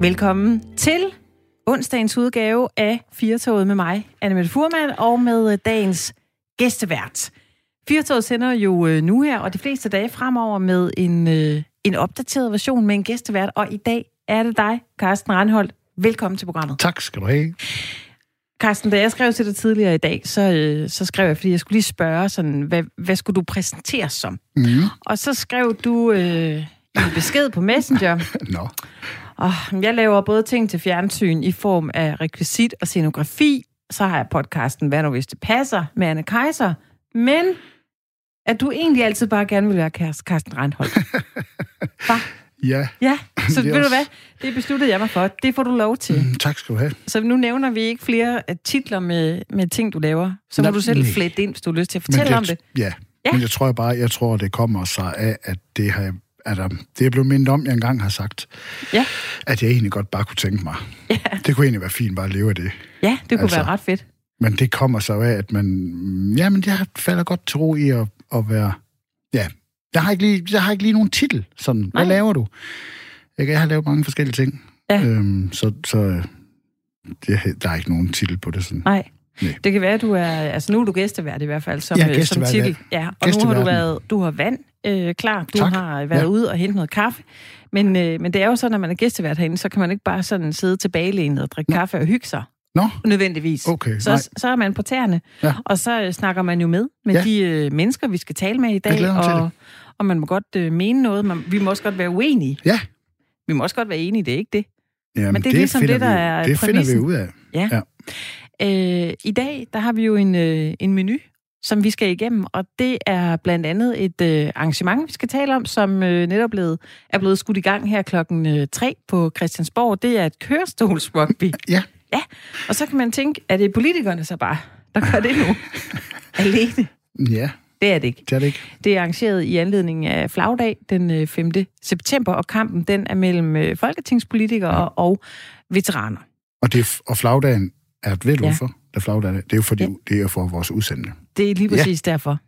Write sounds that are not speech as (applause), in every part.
Velkommen til onsdagens udgave af Firtoget med mig, Annemette Furman, og med øh, dagens gæstevært. Firtoget sender jo øh, nu her, og de fleste dage fremover, med en, øh, en opdateret version med en gæstevært, og i dag er det dig, Carsten Reinholdt. Velkommen til programmet. Tak skal du have. Carsten, da jeg skrev til dig tidligere i dag, så, øh, så skrev jeg, fordi jeg skulle lige spørge, sådan, hvad, hvad skulle du præsenteres som? Mm. Og så skrev du øh, en besked på Messenger. (laughs) Nå. Oh, jeg laver både ting til fjernsyn i form af rekvisit og scenografi. Så har jeg podcasten Hvad nu hvis det passer med Anne Kaiser. Men at du egentlig altid bare gerne vil være Carsten Reinholdt. (laughs) Hva? Ja. Ja, (laughs) så ved du også- hvad? Det besluttede jeg mig for. Det får du lov til. Mm, tak skal du have. Så nu nævner vi ikke flere øh, titler med, med ting, du laver. Så må Nå, du selv flette ind, hvis du har lyst til at fortælle om det. Ja. Ja. ja. Men jeg tror bare, jeg tror, det kommer sig af, at det har jeg der, det er blevet mindet om, jeg engang har sagt, Ja, at jeg egentlig godt bare kunne tænke mig. ja, Det kunne egentlig være fint bare at leve af det. ja det kunne Altså. være ret fedt. Men det kommer så af, at man... Jamen, jeg falder godt til ro i at, at være... Ja, jeg har ikke lige, jeg har ikke lige nogen titel. Sådan, hvad Nej. laver du? Jeg, jeg har lavet mange forskellige ting. Ja. Øhm, så så det, der er ikke nogen titel på det. Sådan. Nej. Nej. Det kan være, at du er... Altså, nu er du gæstevært i hvert fald, som, Ja, øh, som titel. Ja, og nu har du været... Du har vand øh, klar. Du Tak. har været Ja. ude og hentet noget kaffe. Men, øh, men det er jo sådan, når man er gæstevært herinde, så kan man ikke bare sådan sidde tilbagelænet og drikke kaffe og hygge sig. Nå, Nødvendigvis. okay. nej. Så, så er man på tæerne, Ja. og så øh, snakker man jo med, med Ja. de øh, mennesker, vi skal tale med i dag. og, det. og man må godt øh, mene noget. Man, vi må også godt være uenige. Ja. Vi må også godt være enige, det er ikke det. Jamen, Men det er ligesom finder det, der vi, er Det finder vi præmissen. ud af. Ja. Ja. Øh, I dag, der har vi jo en, øh, en menu, som vi skal igennem, og det er blandt andet et øh, arrangement, vi skal tale om, som øh, netop blevet, er blevet skudt i gang her klokken øh, 3 på Christiansborg. Det er et kørestolsrugby. (laughs) Ja. Ja, og så kan man tænke, er det politikerne så bare, der gør det nu? (laughs) Alene? Ja, Det er det ikke. det er det ikke. Det er arrangeret i anledning af flagdag den øh, 5. september, og kampen den er mellem øh, folketingspolitikere og veteraner. Og, det, er- og flagdagen er, ved du Ja. hvorfor? Det er flagdagen. Det er jo fordi, Ja. det er for vores udsendte. Det er lige Ja. præcis ja. derfor.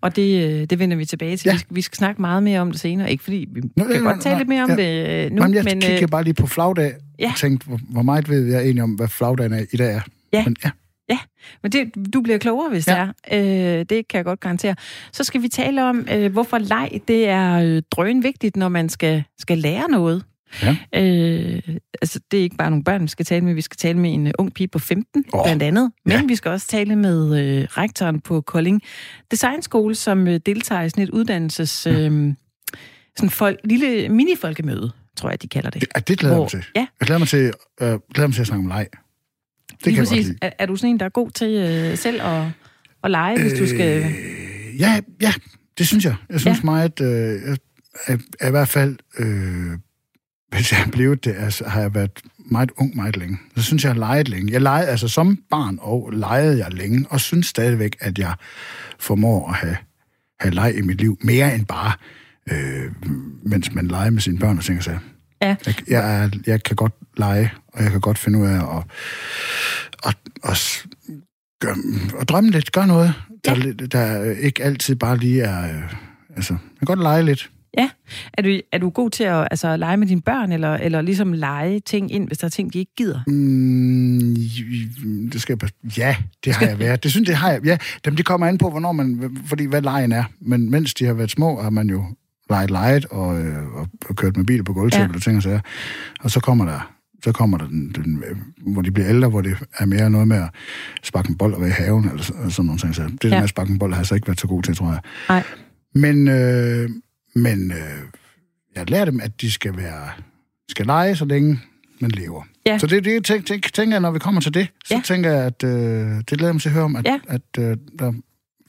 Og det, øh, det vender vi tilbage til. Ja. Ja. Vi, skal, vi skal snakke meget mere om det senere. Ikke fordi vi Nå, kan nej, godt tale nej, lidt mere om ja. det øh, nu, Nu, men jeg men kigger øh, bare lige på flagdag ja. og tænkte, hvor, hvor meget ved jeg egentlig om, hvad flagdagen er, i dag er. Ja. Men, ja. men det, du bliver klogere, hvis Ja. det er. Øh, det kan jeg godt garantere. Så skal vi tale om, øh, hvorfor leg det er drøn vigtigt, når man skal, skal lære noget. Ja. Øh, altså, det er ikke bare nogle børn, vi skal tale med. Vi skal tale med en uh, ung pige på 15, oh. Blandt andet. Men ja. vi skal også tale med øh, rektoren på Kolding Design School, som øh, deltager i sådan et uddannelses... Øh, sådan folk, lille mini-folkemøde, tror jeg, de kalder det. Det, ja, det glæder jeg mig til. Ja, Jeg glæder mig til, øh, glæder mig til at snakke om leg. Det lige kan jeg præcis. lide. Er, er du sådan en, der er god til øh, selv at, at lege, hvis du skal... Øh, ja, ja, det synes jeg. Jeg synes Ja. ja. meget, øh, jeg, er, er i hvert fald, øh, hvis jeg er blevet det, altså, har jeg været meget ung meget længe. Så synes jeg, jeg har leget længe. Jeg legede, altså som barn og legede jeg længe, og synes stadigvæk, at jeg formår at have, have leg i mit liv, mere end bare, øh, mens man leger med sine børn og tænker sig. Ja. Jeg, jeg, jeg kan godt lege, og jeg kan godt finde ud af at, at, at, gøre, at drømme lidt, gøre noget, der, ja. der ikke altid bare lige er... Øh, altså, jeg kan godt lege lidt. Ja. Er du, er du god til at altså, lege med dine børn, eller, eller ligesom lege ting ind, hvis der er ting, de ikke gider? Mm, det skal jeg Ja, det har jeg været. Det synes det har jeg. Ja, dem, det kommer an på, hvornår man... Fordi hvad lejen er. Men mens de har været små, har man jo leget leget og, øh, og, og kørt med bil på gulvtæppet Ja. og ting og sager. Og så kommer der så kommer der den, den, hvor de bliver ældre, hvor det er mere noget med at sparke en bold og være i haven, eller så- sådan nogle ting. Så det ja. Ja. med at sparke en bold har jeg så ikke været så god til, tror jeg. Nej. Men, øh, men øh, jeg lærer dem, at de skal være skal lege, så længe man lever. Ja. Så det, det tænk, tænk, tænker jeg, når vi kommer til det, så ja. tænker jeg, at øh, det glæder jeg mig til at høre om, at, Ja. at øh, der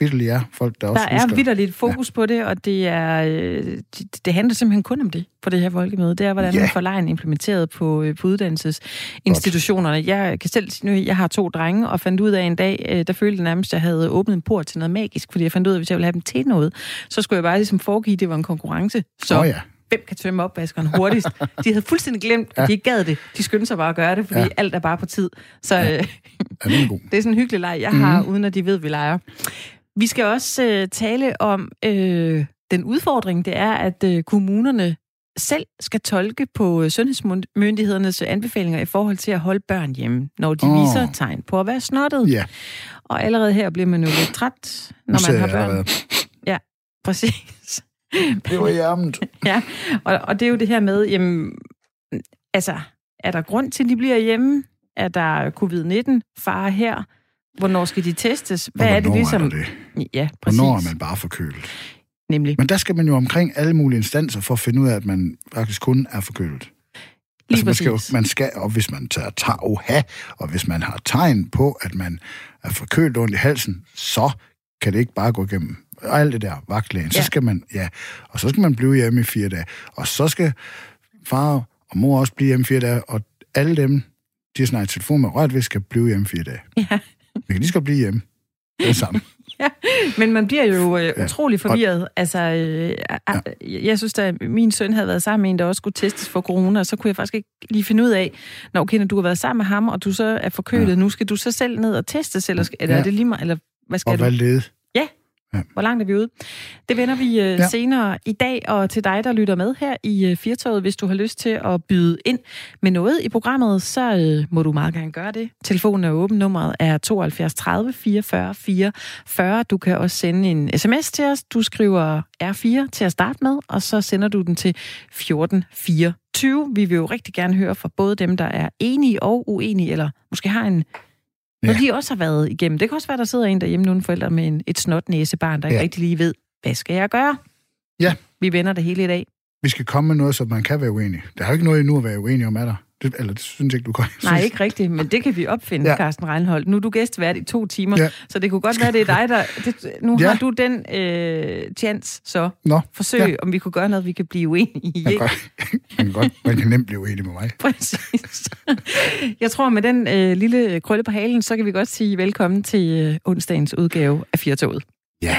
virkelig er folk, der også Der er vidderligt fokus ja. på det, og det er øh, det, det handler simpelthen kun om det på det her folkemøde. Det er, hvordan Ja. man får lejen implementeret på, øh, på uddannelsesinstitutionerne. Jeg kan selv sige nu, jeg har to drenge, og fandt ud af en dag, øh, der følte jeg nærmest, at jeg havde åbnet en port til noget magisk, fordi jeg fandt ud af, at hvis jeg ville have dem til noget, så skulle jeg bare ligesom foregive, at det var en konkurrence. Så Åh ja. hvem kan tømme opvaskeren hurtigst? (laughs) De havde fuldstændig glemt, at de ikke gad det. De skyndte sig bare at gøre det, fordi ja. Alt er bare på tid. Så øh, Ja, det er (laughs) det er sådan en hyggelig leg, jeg Mhm. har, uden at de ved, at vi leger. Vi skal også øh, tale om øh, den udfordring, det er, at øh, kommunerne selv skal tolke på øh, sundhedsmyndighedernes anbefalinger i forhold til at holde børn hjemme, når de oh. viser tegn på at være snottet. Ja, Og allerede her bliver man jo lidt træt, når man har børn. allerede. Præcis. Det var hjermet. Ja, og, og det er jo det her med, jamen, altså, er der grund til, at de bliver hjemme? Er der covid-19 fare her? Hvornår skal de testes? Hvad er det ligesom? Er det? Ja, præcis. Hvornår er man bare forkølet? Nemlig. Men der skal man jo omkring alle mulige instanser for at finde ud af, at man faktisk kun er forkølet. Lige man skal, jo, man skal, og hvis man tager tager oha, og hvis man har tegn på, at man er forkølet ondt i halsen, så kan det ikke bare gå igennem og alt det der vagtlægen. Så Ja. skal man, ja, og så skal man blive hjemme i fire dage. Og så skal far og mor også blive hjemme i fire dage, og alle dem, de har snakket telefon med rørt ved, skal blive hjemme i fire dage. Ja. Vi kan lige skal blive hjemme. Det er (laughs) sammen. Men man bliver jo øh, Ja. utrolig forvirret. Altså, øh, ja. jeg synes, at min søn havde været sammen med en, der også skulle testes for corona, og så kunne jeg faktisk ikke lige finde ud af, når okay, når du har været sammen med ham, og du så er forkølet, ja. nu skal du så selv ned og testes, eller, eller Ja. er det lige meget, eller hvad skal Og du? hvad led? Hvor langt er vi ude? Det vender vi øh, ja. Ja. senere i dag, og til dig, der lytter med her i øh, Firtoget, hvis du har lyst til at byde ind med noget i programmet, så øh, må du meget gerne gøre det. Telefonen er åben, nummeret er 72 30 44 44. Du kan også sende en sms til os. Du skriver R4 til at starte med, og så sender du den til 1424. Vi vil jo rigtig gerne høre fra både dem, der er enige og uenige, eller måske har en Ja. de også har været igennem. Det kan også være, der sidder en derhjemme, nogle forældre med en, et snot næsebarn, der ikke Ja. rigtig lige ved, hvad skal jeg gøre? Ja. Vi vender det hele i dag. Vi skal komme med noget, så man kan være uenig. Der er jo ikke noget endnu at være uenig om, er der? Det, eller det synes jeg ikke, du kan. Nej, ikke rigtigt, men det kan vi opfinde, ja. Carsten Reinholdt. Nu er du gæstvært i to timer, ja. Så det kunne godt være, det er dig, der... Det, nu Ja. har du den øh, chance, så Nå, forsøg, ja. Om vi kunne gøre noget, vi kan blive uenige i. man man, godt, man kan nemt blive uenig med mig. Præcis. Jeg tror, med den øh, lille krølle på halen, så kan vi godt sige velkommen til øh, onsdagens udgave af Firtoget. Ja.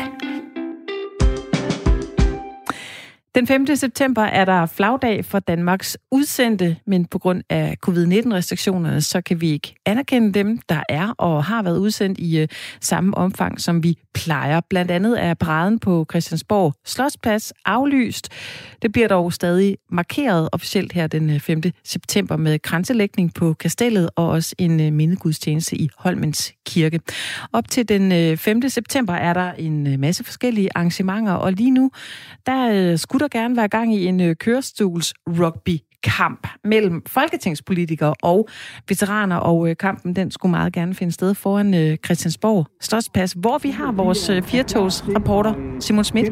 Den 5. september er der flagdag for Danmarks udsendte, men på grund af covid-19-restriktionerne, så kan vi ikke anerkende dem, der er og har været udsendt i øh, samme omfang, som vi plejer. Blandt andet er paraden på Christiansborg Slotsplads aflyst. Det bliver dog stadig markeret officielt her den øh, 5. september med kranselægning på kastellet og også en øh, mindegudstjeneste i Holmens Kirke. Op til den øh, 5. september er der en øh, masse forskellige arrangementer, og lige nu der øh, skulle der gerne være gang i en øh, kørestols rugby kamp mellem folketingspolitikere og veteraner, og øh, kampen den skulle meget gerne finde sted foran øh, Christiansborg Slotsplads, hvor vi har vores firetogs reporter Simon Schmidt.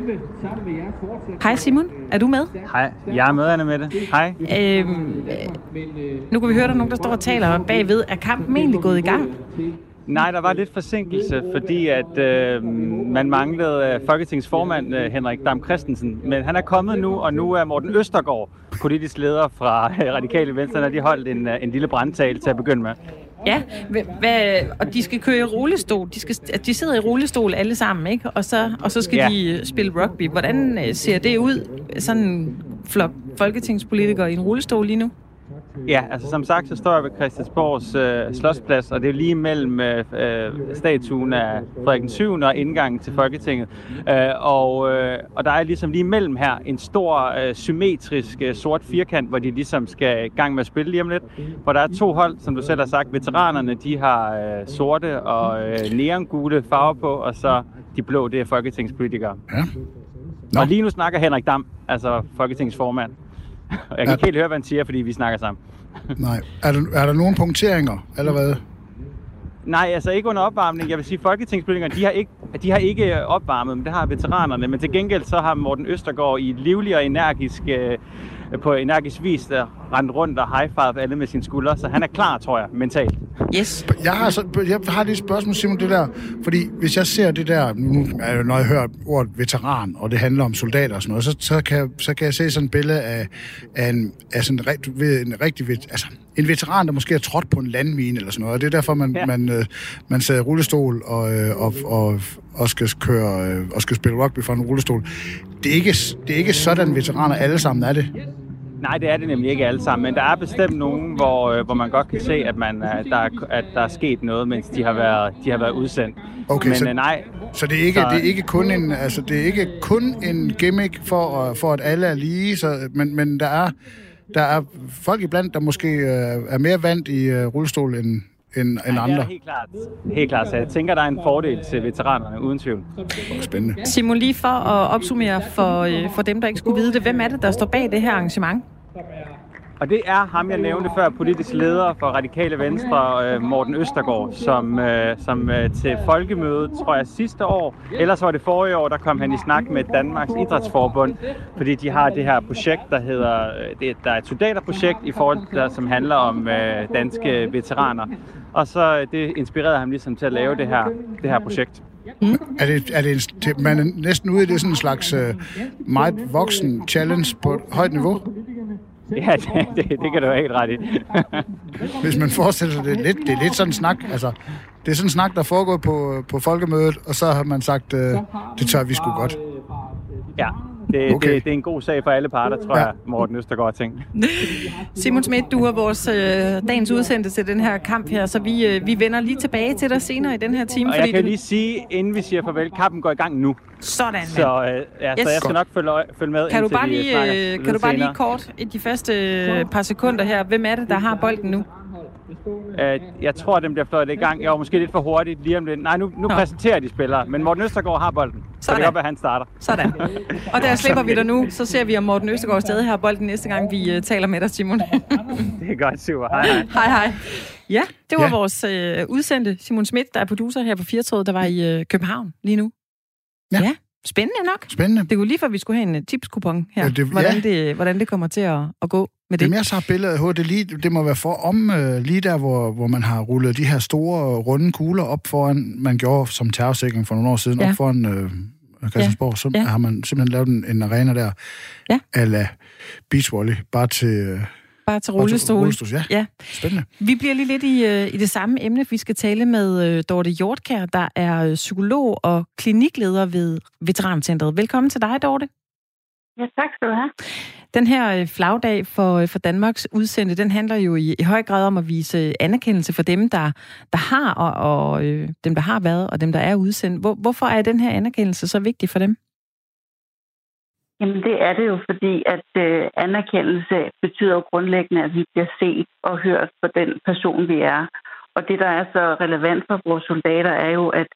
Hej Simon, er du med? Hej, jeg er med, Anne Mette. Hej. Øhm, øh, nu kan vi høre, der er nogen, der står og taler bagved. Er kampen egentlig gået i gang? Nej, der var lidt forsinkelse, fordi at øh, man manglede øh, Folketingets formand øh, Henrik Dam Christensen. Men han er kommet nu, og nu er Morten Østergaard, politisk leder fra øh, Radikale Venstre, når de holdt en, øh, en lille brandtale til at begynde med. Ja, hva- hvad, og de skal køre i rullestol. De, skal, de sidder i rullestol alle sammen, ikke? Og så, og så skal ja. Ja. de øh, spille rugby. Hvordan øh, ser det ud, sådan en flok folketingspolitikere i en rullestol lige nu? Ja, altså som sagt, så står jeg ved Christiansborgs øh, slottsplads, og det er lige mellem øh, øh, statuen af Frederik den 7. og indgangen til Folketinget. Øh, og, øh, og der er ligesom lige mellem her en stor øh, symmetrisk øh, sort firkant, hvor de ligesom skal i gang med at spille lige om lidt. Hvor der er to hold, som du selv har sagt. Veteranerne, de har øh, sorte og øh, neongule farver på, og så de blå, det er folketingspolitikere. Ja. Nå. Og lige nu snakker Henrik Dam, altså Folketingets formand. (laughs) Jeg kan Ja. ikke helt høre, hvad han siger, fordi vi snakker sammen. (laughs) Nej. Er der, er der nogle punkteringer allerede? Nej, altså ikke under opvarmning. Jeg vil sige, at folketingspolitikerne, de har ikke, de har ikke opvarmet, men det har veteranerne. Men til gengæld så har Morten Østergaard i livlig og energisk, øh, på energisk vis der rendt rundt og high five alle med sine skuldre. Så han er klar, tror jeg, mentalt. Yes. Jeg har, så, jeg har lige et spørgsmål, Simon, det der. Fordi hvis jeg ser det der, nu, er når jeg hører ordet veteran, og det handler om soldater og sådan noget, så, så, kan, så kan jeg se sådan et billede af, af, en, af sådan en, ved, en rigtig altså, en veteran, der måske har trådt på en landmine eller sådan noget. Og det er derfor, man, ja. Ja. man, øh, man sidder i rullestol og, øh, og, og, og, skal køre, øh, og skal spille rugby fra en rullestol. Det er ikke, det er ikke sådan, veteraner alle sammen er det. nej, det er det nemlig ikke alle sammen, men der er bestemt nogen, hvor, øh, hvor man godt kan se, at, man, at, der, er, at der er sket noget, mens de har været, de har været udsendt. Okay, men så- øh, nej, Så det er ikke, Så- det er ikke kun en, altså det er ikke kun en gimmick for, at- for at alle er lige, så, men, men der er der er folk iblandt, der måske øh, er mere vant i øh, rullestol end, end, end det er andre. helt klart. Helt klart, så jeg tænker, der er en fordel til veteranerne, uden tvivl. Spændende. Simon, lige for at opsummere for, øh, for dem, der ikke skulle vide det, hvem er det, der står bag det her arrangement? Og det er ham, jeg nævnte før, politisk leder for Radikale Venstre, øh, Morten Østergaard, som, øh, som øh, til folkemødet, tror jeg, sidste år, ellers var det forrige år, der kom han i snak med Danmarks Idrætsforbund, fordi de har det her projekt, der hedder, det, der er et soldaterprojekt, i forhold der, som handler om øh, danske veteraner. Og så det inspirerede ham ligesom til at lave det her, det her projekt. Er det, er det en, man er næsten ude i det er sådan en slags øh, meget voksen challenge på et højt niveau? Ja, det, det, det kan du have helt ret i. (laughs) Hvis man forestiller sig det, er lidt, det er lidt sådan en snak, altså det er sådan en snak, der foregår på, på folkemødet, og så har man sagt, øh, det tør vi sgu godt. Ja, det, Okay. det, det er en god sag for alle parter, tror Ja. jeg, Morten Østergaard har (laughs) tænkt. Simon Schmidt, du er vores øh, dagens udsendte til den her kamp her, så vi, øh, vi vender lige tilbage til dig senere i den her time. Og jeg kan du... lige sige, inden vi siger farvel, kampen går i gang nu. Sådan. Så, øh, ja, Yes. så jeg skal nok følge, følge med, Kan du indtil bare vi lige, snakker øh, kan du bare lige kort i de første øh, par sekunder her, hvem er det, der har bolden nu? Øh, jeg tror, den bliver fløjtet i gang. Jeg var måske lidt for hurtigt lige om lidt. Nej, nu, nu Nå. præsenterer de spillere, men Morten Østergaard har bolden. Så det Sådan. kan godt at han starter. Sådan. Og der slipper vi dig nu, så ser vi, om Morten Østergaard stadig har bolden næste gang, vi øh, taler med dig, Simon. (laughs) Det er godt, super. Hej, hej. hej, hej. Ja, det var Ja. vores øh, udsendte Simon Schmidt, der er producer her på Firtoget, der var i øh, København lige nu. Ja. ja. Spændende nok. Spændende. Det kunne lige for, at vi skulle have en øh, tipskupon her, Ja, det, hvordan, ja. det, hvordan det kommer til at, at gå med det. Jamen, jeg så billedet af hovedet. Det, lige, det må være for om øh, lige der, hvor, hvor man har rullet de her store runde kugler op foran, man gjorde som terrorsikring for nogle år siden, Ja. op foran øh, Christiansborg, så Ja. har man simpelthen lavet en, en arena der, Ja. ala beachvolley, bare til, øh, Bare til bare til rullestol. rullestol. Ja, Ja. spændende. Vi bliver lige lidt i, øh, i det samme emne. Vi skal tale med øh, Dorte Hjortkær, der er øh, psykolog og klinikleder ved Veterancentret. Velkommen til dig, Dorte. Ja, tak skal du have. Den her øh, flagdag for, øh, for Danmarks udsendte, den handler jo i, i høj grad om at vise øh, anerkendelse for dem, der, der har, og, og øh, dem, der har været, og dem, der er udsendt. Hvor, hvorfor er den her anerkendelse så vigtig for dem? Jamen det er det jo, fordi at øh, anerkendelse betyder jo grundlæggende, at vi bliver set og hørt for den person, vi er. Og det, der er så relevant for vores soldater, er jo, at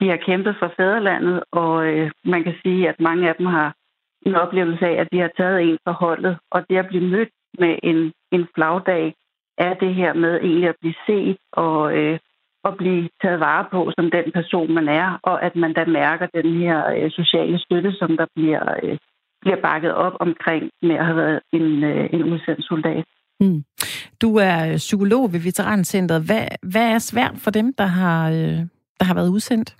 de har kæmpet for fædrelandet, og øh, man kan sige, at mange af dem har en oplevelse af, at vi har taget en for holdet. Og det at blive mødt med en, en flagdag, er det her med egentlig at blive set og øh, og blive taget vare på som den person, man er, og at man da mærker den her øh, sociale støtte, som der bliver, øh, bliver bakket op omkring med at have været en, øh, en udsendt soldat. Mm. Du er øh, psykolog ved Veterancentret. Hvad, hvad er svært for dem, der har, øh, der har været udsendt?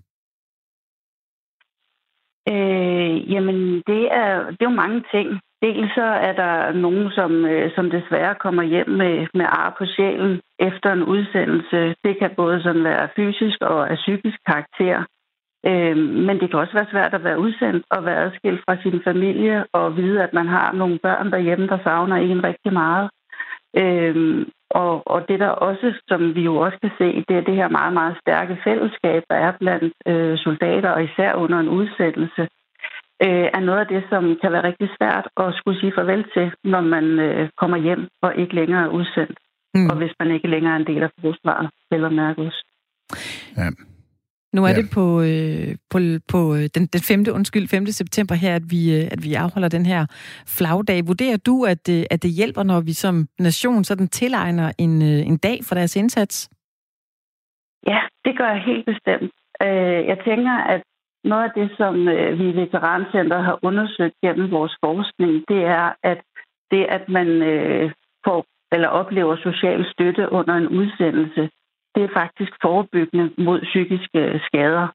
Øh, jamen, det er, det er jo mange ting. Dels så er der nogen, som, øh, som desværre kommer hjem med, med ar på sjælen efter en udsendelse. Det kan både sådan være fysisk og af psykisk karakter. Øh, men det kan også være svært at være udsendt og være adskilt fra sin familie og vide, at man har nogle børn derhjemme, der savner en rigtig meget. Øh, og, og det der også, som vi jo også kan se, det er det her meget, meget stærke fællesskab, der er blandt øh, soldater, og især under en udsendelse, øh, er noget af det, som kan være rigtig svært at skulle sige farvel til, når man øh, kommer hjem og ikke længere er udsendt. Mm. Og hvis man ikke længere er en del af forsvaret, eller mærkes. Ja. Nu er Ja. det på, øh, på, på øh, den, den 5. undskyld, 5. september her, at vi, øh, at vi afholder den her flagdag. Vurderer du, at, øh, at det hjælper, når vi som nation sådan tilegner en, øh, en dag for deres indsats? Ja, det gør jeg helt bestemt. Øh, jeg tænker, at noget af det, som øh, vi i Veterancenteret har undersøgt gennem vores forskning, det er, at det, at man øh, får eller oplever social støtte under en udsendelse, det er faktisk forebyggende mod psykiske skader.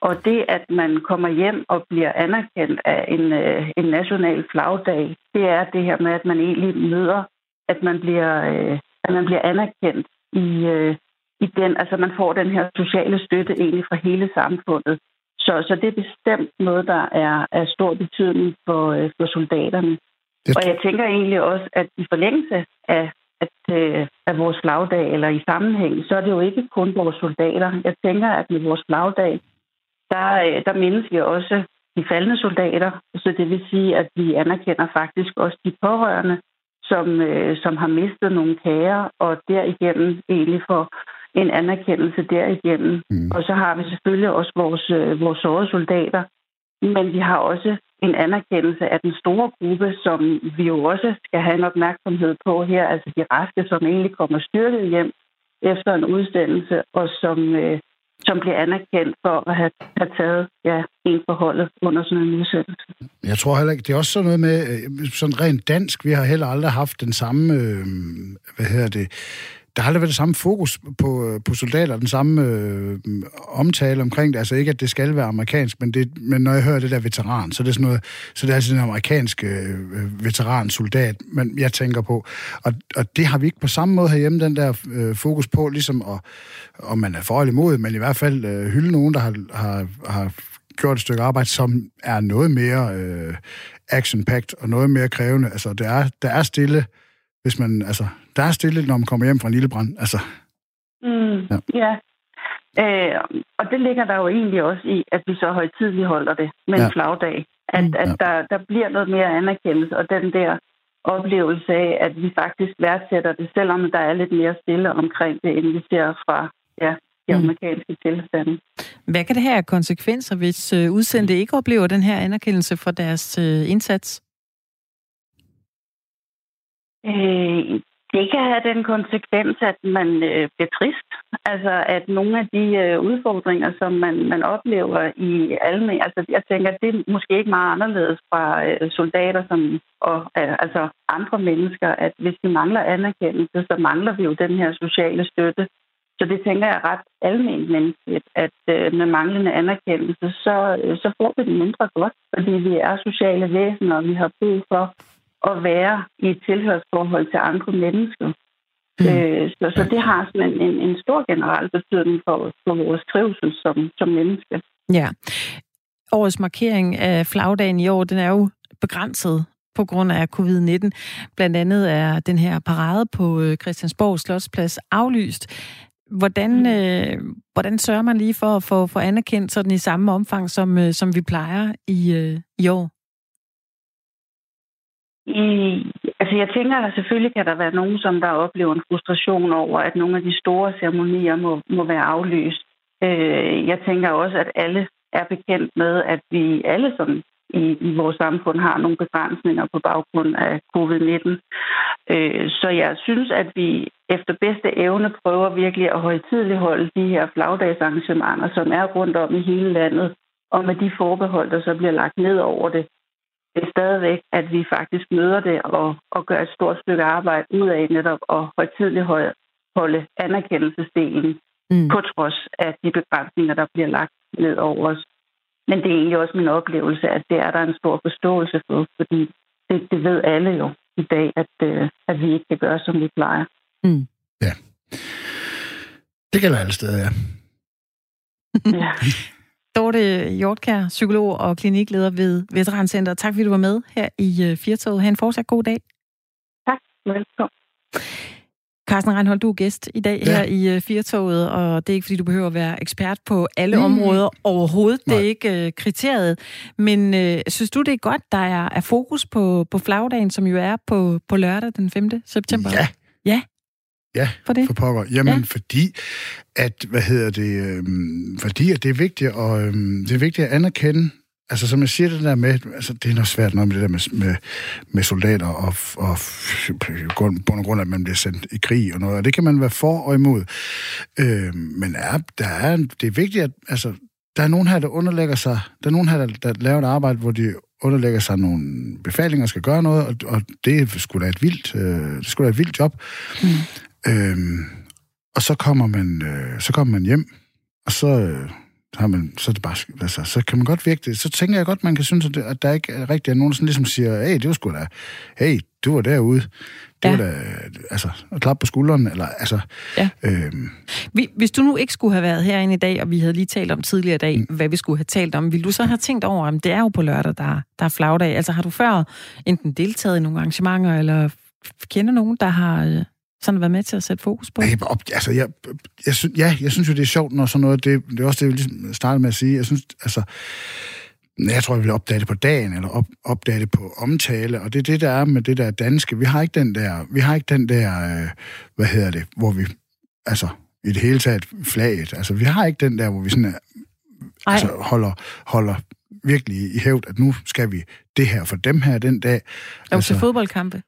Og det, at man kommer hjem og bliver anerkendt af en, øh, en national flagdag, det er det her med, at man egentlig møder, at man bliver, øh, at man bliver anerkendt i, øh, i den, altså man får den her sociale støtte egentlig fra hele samfundet. Så, så det er bestemt noget, der er af stor betydning for, for soldaterne. Det... Og jeg tænker egentlig også, at i forlængelse af, at, øh, af vores flagdag, eller i sammenhæng, så er det jo ikke kun vores soldater. Jeg tænker, at med vores flagdag, der, øh, der mindes vi også de faldende soldater. Så det vil sige, at vi anerkender faktisk også de pårørende, som, øh, som har mistet nogle kære, og derigennem egentlig får en anerkendelse derigennem. Mm. Og så har vi selvfølgelig også vores, øh, vores sårede soldater, men vi har også en anerkendelse af den store gruppe, som vi jo også skal have en opmærksomhed på her, altså de raske, som egentlig kommer styrket hjem efter en udsendelse, og som, øh, som bliver anerkendt for at have, have taget ja, en forholdet under sådan en udsendelse. Jeg tror heller ikke, det er også sådan noget med, øh, sådan rent dansk, vi har heller aldrig haft den samme, øh, hvad hedder det, der har aldrig været det samme fokus på, øh, på soldater, den samme øh, omtale omkring det. Altså ikke, at det skal være amerikansk, men, det, men når jeg hører det der veteran, så er det sådan noget, så det er altså en amerikansk øh, øh, veteran-soldat, men jeg tænker på. Og, og det har vi ikke på samme måde herhjemme, den der øh, fokus på, ligesom at, om man er for eller imod, men i hvert fald øh, hylde nogen, der har, har, har gjort et stykke arbejde, som er noget mere øh, action-packed og noget mere krævende. Altså, der er, der er stille, hvis man, altså, der er stille, når man kommer hjem fra en lille brand. Altså. Mm, ja. ja. Øh, og det ligger der jo egentlig også i, at vi så højtidligt holder det med en ja. flagdag. At, mm, at ja. der, der bliver noget mere anerkendelse, og den der oplevelse af, at vi faktisk værdsætter det, selvom der er lidt mere stille omkring det, end vi ser fra ja, de mm. amerikanske tilstande. Hvad kan det have af konsekvenser, hvis øh, udsendte ikke oplever den her anerkendelse for deres øh, indsats? Øh, det kan have den konsekvens, at man øh, bliver trist. Altså, at nogle af de øh, udfordringer, som man, man oplever i almen, altså jeg tænker, det er måske ikke meget anderledes fra øh, soldater som, og øh, altså andre mennesker, at hvis vi mangler anerkendelse, så mangler vi jo den her sociale støtte. Så det tænker jeg ret almindeligt menneskeligt, at øh, med manglende anerkendelse, så, øh, så får vi det mindre godt, fordi vi er sociale væsener, og vi har brug for at være i et tilhørsforhold til andre mennesker. Mm. Øh, så, så det har sådan en, en, en stor generel betydning for, for vores trivsel som, som menneske. Ja. Årets markering af flagdagen i år, den er jo begrænset på grund af covid-19. Blandt andet er den her parade på øh, Christiansborg Slotsplads aflyst. Hvordan, mm. øh, hvordan sørger man lige for at få for anerkendt sådan i samme omfang, som, øh, som vi plejer i, øh, i år? I, altså jeg tænker, at selvfølgelig kan der være nogen, som der oplever en frustration over, at nogle af de store ceremonier må, må være aflyst. Øh, jeg tænker også, at alle er bekendt med, at vi alle som i, i vores samfund har nogle begrænsninger på baggrund af covid-19. Øh, så jeg synes, at vi efter bedste evne prøver virkelig at højtidligholde de her flagdagsarrangementer, som er rundt om i hele landet, og med de forbehold, der så bliver lagt ned over det, stadigvæk, at vi faktisk møder det og, og gør et stort stykke arbejde ud af netop at højtidligt holde anerkendelsesdelen mm. på trods af de begrænsninger, der bliver lagt ned over os. Men det er egentlig også min oplevelse, at det er der en stor forståelse for, fordi det, det ved alle jo i dag, at, øh, at vi ikke kan gøre, som vi plejer. Mm. Ja. Det gælder alle steder, ja. ja. Dorte Hjortkær, psykolog og klinikleder ved Veterancenter. Tak fordi du var med her i øh, Firtoget. Ha' en fortsat god dag. Tak. Velkommen. Carsten Reinhold, du er gæst i dag ja. her i uh, Firtoget, og det er ikke, fordi du behøver at være ekspert på alle mm. områder overhovedet. Nej. Det er ikke uh, kriteriet. Men uh, synes du, det er godt, der er, er fokus på, på flagdagen, som jo er på, på lørdag den 5. september? Ja. Ja, Ja, for, det? for pokker. Jamen, ja. fordi at, hvad hedder det, øhm, fordi at det er vigtigt, og øhm, det er vigtigt at anerkende, altså som jeg siger det der med, altså det er noget svært noget med det der med, med, med soldater, og, og på grund af, at man bliver sendt i krig og noget, og det kan man være for og imod. Øhm, men er, der er, det er vigtigt, at altså, der er nogen her, der underlægger sig, der er nogen her, der, der laver et arbejde, hvor de underlægger sig nogle befalinger, skal gøre noget, og, og det sgu da et vildt, øh, det skulle da et vildt job. Mm. Øhm, og så kommer man, øh, så kommer man hjem, og så, øh, har man, så, er det bare, altså, så kan man godt virke det. Så tænker jeg godt, man kan synes, at, det, at der ikke er rigtig er nogen, der sådan ligesom siger, hey, det var sgu da, hey, du var derude. Det Ja. var da, altså, at klappe på skulderen, eller altså... Ja. Øhm, Vi- Hvis du nu ikke skulle have været herinde i dag, og vi havde lige talt om tidligere i dag, Mm. hvad vi skulle have talt om, ville du så have tænkt over, om det er jo på lørdag, der, der er flagdag? Altså har du før enten deltaget i nogle arrangementer, eller kender nogen, der har øh, sådan været med til at sætte fokus på? op, altså, jeg, jeg, synes, ja, jeg synes jo, det er sjovt, når sådan noget, det, det er også det, jeg ligesom startede med at sige. Jeg synes, altså, jeg tror, jeg vil opdage det på dagen, eller op, opdage det på omtale, og det er det, der er med det der danske. Vi har ikke den der, vi har ikke den der, øh, hvad hedder det, hvor vi, altså, i det hele taget flaget. Altså, vi har ikke den der, hvor vi sådan er, Ej, altså, holder, holder virkelig i hævd, at nu skal vi det her for dem her den dag. er du til fodboldkampe?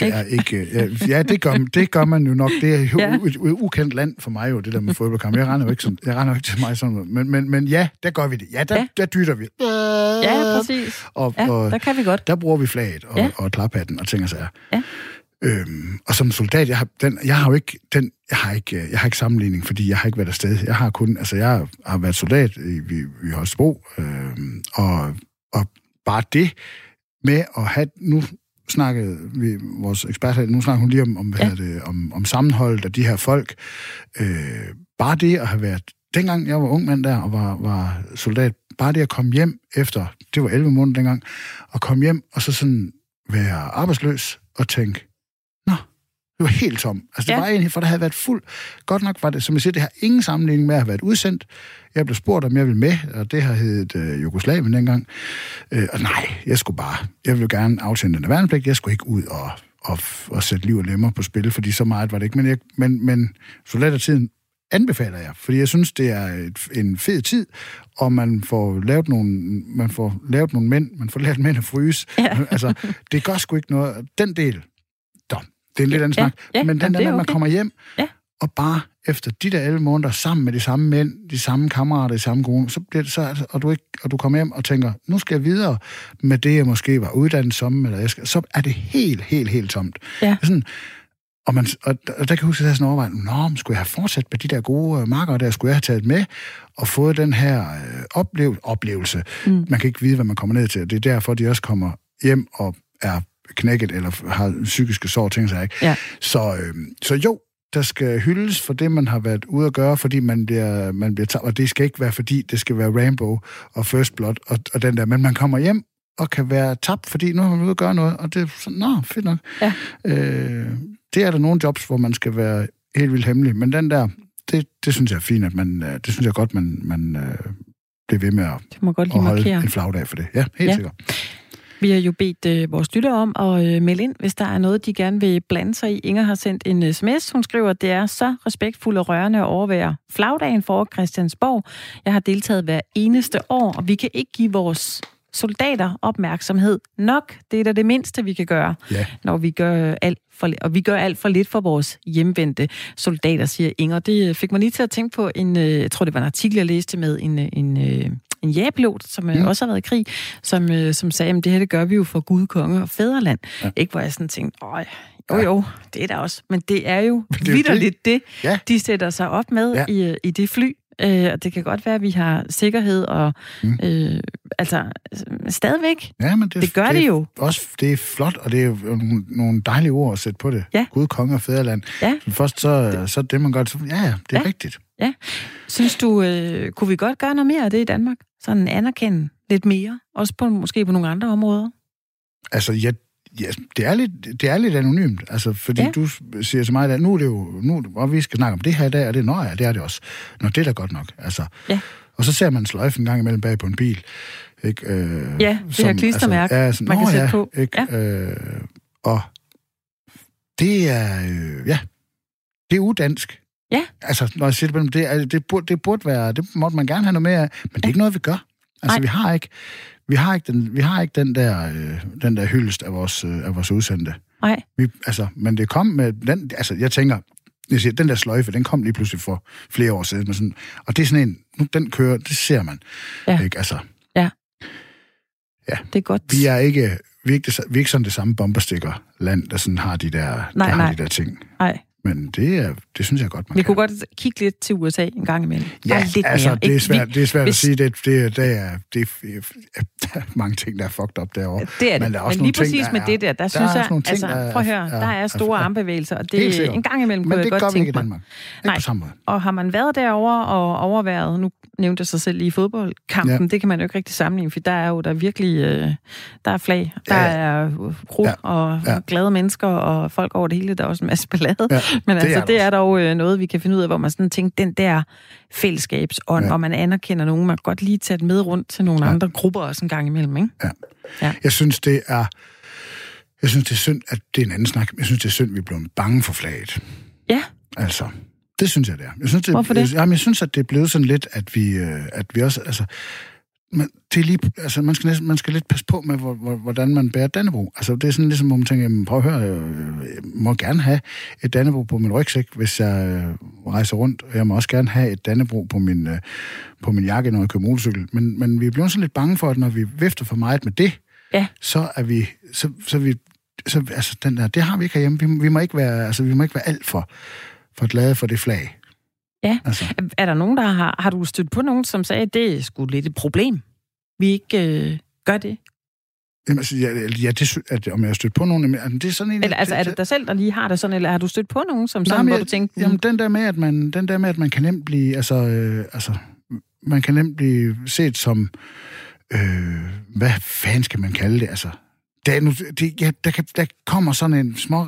Det er ikke... Ja, det, gør, det gør man jo nok. Det er jo Ja. et, ukendt land for mig jo, det der med fodboldkamp. Jeg render jo ikke, sådan, jeg render jo ikke til mig sådan noget. Men, men, men ja, der gør vi det. Ja, der, Ja. der dytter vi. Ja, præcis. Og, Ja, og der kan vi godt. der bruger vi flaget og, ja. og klaphatten og ting og sager. Ja. Øhm, og som soldat, jeg har, den, jeg har jo ikke, den, jeg har ikke, jeg har ikke sammenligning, fordi jeg har ikke været afsted. Jeg har kun, altså jeg har været soldat i, i, i Holstebro, øhm, og, og bare det med at have, nu snakkede vi, vores ekspert nu snakker hun lige om, om, hvad Ja. det, om, om sammenholdet af de her folk. Øh, bare det at have været, dengang jeg var ung mand der og var, var soldat, bare det at komme hjem efter, det var 11 måneder dengang, og komme hjem og så sådan være arbejdsløs og tænke, det var helt tom. Altså, det Ja. var egentlig, for der havde været fuld. Godt nok var det, som jeg siger, det har ingen sammenligning med at have været udsendt. Jeg blev spurgt, om jeg ville med, og det har heddet øh, Jugoslavien dengang. Øh, og nej, jeg skulle bare, jeg ville gerne aftjene den værnepligt. Jeg skulle ikke ud og, og, og sætte liv og lemmer på spil, fordi så meget var det ikke. Men, jeg, men, men soldatertiden anbefaler jeg, fordi jeg synes, det er et, en fed tid, og man får lavet nogle, man får lavet nogle mænd, man får (laughs) lært mænd at fryse. Ja. altså, det gør sgu ikke noget. Den del, det er en lidt anden Ja, snak. ja, men den der, er når man okay. kommer hjem, Ja. og bare efter de der 11 måneder sammen med de samme mænd, de samme kammerater, de samme gode, så bliver det så, altså, og, du ikke, og du kommer hjem og tænker, nu skal jeg videre med det, jeg måske var uddannet som, eller jeg skal, så er det helt, helt, helt tomt. Ja. Sådan, og, man, og, der- og der kan jeg huske, at jeg sådan overvejet, nå, men skulle jeg have fortsat med de der gode øh, marker der, skulle jeg have taget med og fået den her øh, oplev, oplevelse. Mm. Man kan ikke vide, hvad man kommer ned til, og det er derfor, de også kommer hjem og er knækket eller har psykiske sår, ting sig ikke. Ja. Så, øh, så jo, der skal hyldes for det, man har været ude at gøre, fordi man bliver, man bliver tabt. Og det skal ikke være, fordi det skal være Rainbow og First Blood og, og den der. Men man kommer hjem og kan være tabt, fordi nu har man ude at gøre noget. Og det er sådan, nå, fedt nok. Ja. Øh, det er der nogle jobs, hvor man skal være helt vildt hemmelig. Men den der, det, det synes jeg er fint, at man, øh, det synes jeg godt, man, man øh, bliver ved med at, Det må godt at lige holde markere. en flagdag for det. Ja, helt ja. sikkert. Vi har jo bedt øh, vores lyttere om at øh, melde ind, hvis der er noget, de gerne vil blande sig i. Inger har sendt en sms. Hun skriver, at det er så respektfuldt og rørende at overvære flagdagen for Christiansborg. Jeg har deltaget hver eneste år, og vi kan ikke give vores soldater opmærksomhed nok. Det er da det mindste, vi kan gøre, Ja. når vi gør alt for, og vi gør alt for lidt for vores hjemvendte soldater, siger Inger. Det øh, fik mig lige til at tænke på en, øh, jeg tror det var en artikel, jeg læste med en, øh, en, øh, en jægerpilot, som mm. Mm. også har været i krig, som, øh, som sagde, at det her det gør vi jo for Gud, konge og fædreland. Ja. Ja. Ikke hvor jeg sådan tænkte, øj, jo Ja. jo, det er der også. Men det er jo det er vidderligt det, Ja. de sætter sig op med Ja. i, øh, i det fly. Øh, og det kan godt være, at vi har sikkerhed og Mm. øh, altså øh, stadigvæk. Ja, men det, Det gør det jo. Også, det er flot, og det er jo nogle, nogle dejlige ord at sætte på det. Ja. Gud, konge og fædreland. Ja. Så først så, så det, man godt... Så, ja, ja, det er Ja. ja. rigtigt. Synes du, øh, kunne vi godt gøre noget mere af det i Danmark? Sådan anerkende lidt mere, også på, måske på nogle andre områder? Altså, ja, ja, det, er lidt, det er lidt anonymt, altså, fordi Ja. ja. du siger til mig, at nu er det jo, nu, og vi skal snakke om det her i dag, og det, nå ja, det er det også. Nå, det er da godt nok, altså. Ja. Og så ser man en sløjfe en gang imellem bag på en bil, ikke? Øh, Ja, det her klistermærke, ja, sådan, man kan sætte ja, på. Ikke? Øh, og det er, øh, ja, det er udansk. Ja. Altså, når jeg siger det det, er, det, burde, det burde være, det måtte man gerne have noget mere af, men det er ikke noget, vi gør. Altså, Nej. vi har ikke, vi har ikke den, vi har ikke den der, øh, den der hyldest af vores, øh, af vores udsendte. Nej, Vi, altså, men det kom med den, altså, jeg tænker, jeg siger, den der sløjfe, den kom lige pludselig for flere år siden. Med sådan, og det er sådan en, nu den kører, det ser man. Ja. Ikke? Altså, det er godt. vi er ikke, vi er ikke, det, vi er ikke sådan det samme bomberstikker land, der sådan har de der, Nej, der nej. har de der ting. Nej, Men det, er, det synes jeg godt, man Vi kan. kunne godt kigge lidt til USA en gang imellem. Ja, Bare lidt altså, mere. det er svært, det er svært hvis- at sige. Det, det, det, er, det er, mange ting, der er fucked up derovre. Det er det. Men Men, der er også Men lige ting, præcis der med er- det der, der, der synes er jeg, ting, altså, der er- prøv at høre, er- der er store er- armbevægelser, og det en gang imellem kunne Men jeg det gør godt vi ikke tænke i mig. Danmark. Ikke Nej. på samme måde. Og har man været derovre og overværet, nu nævnte jeg sig selv lige i fodboldkampen, Ja. det kan man jo ikke rigtig sammenligne, for der er jo der er virkelig, øh, der er flag, der Ja, er Ja. og Ja. glade mennesker og folk over det hele, der er også en masse ballade. Ja, (laughs) Men altså, er det, det er dog øh, noget, vi kan finde ud af, hvor man sådan tænker, den der fællesskabsånd, Ja. hvor man anerkender nogen, man kan godt lige tage det med rundt til nogle Ja. andre grupper også en gang imellem, ikke? Jeg synes, det er... Jeg synes, det er synd, at det er en anden snak. Jeg synes, det er synd, at vi er blevet bange for flaget. Ja. Altså, det synes jeg, det er. Jeg synes, det, Hvorfor det? Jamen, jeg synes, at det er blevet sådan lidt, at vi, øh, at vi også... Altså, man, det er lige, altså, man, skal næsten, man skal lidt passe på med, hvor, hvor, hvordan man bærer Dannebro. Altså, det er sådan ligesom, hvor man tænker, jamen, prøv at høre, jeg, må gerne have et Dannebro på min rygsæk, hvis jeg øh, rejser rundt. Og jeg må også gerne have et Dannebro på min, øh, på min jakke, når jeg kører motorcykel. Men, men vi er blevet sådan lidt bange for, at når vi vifter for meget med det, Ja. så er vi, så, så vi, så, altså, den der, det har vi ikke herhjemme. Vi, vi må ikke være, altså, vi må ikke være alt for, for glade for det flag. Ja. Altså, Er- Er der nogen, der har... Har du stødt på nogen, som sagde, at det er sgu lidt et problem? Vi ikke øh, gør det? jamen, altså, ja, ja, det, at, om jeg har stødt på nogen, jamen, det er sådan en... Eller altså, er det dig selv, der lige har det sådan, eller har du stødt på nogen, som sådan, men hvor jeg- du tænkte, Jamen, jamen, den der med, at man, den der med, at man kan nemt blive, altså, øh, altså, man kan nemt blive set som, øh, hvad fanden skal man kalde det, altså, der, er nu, det, ja, der, kan, der kommer sådan en små,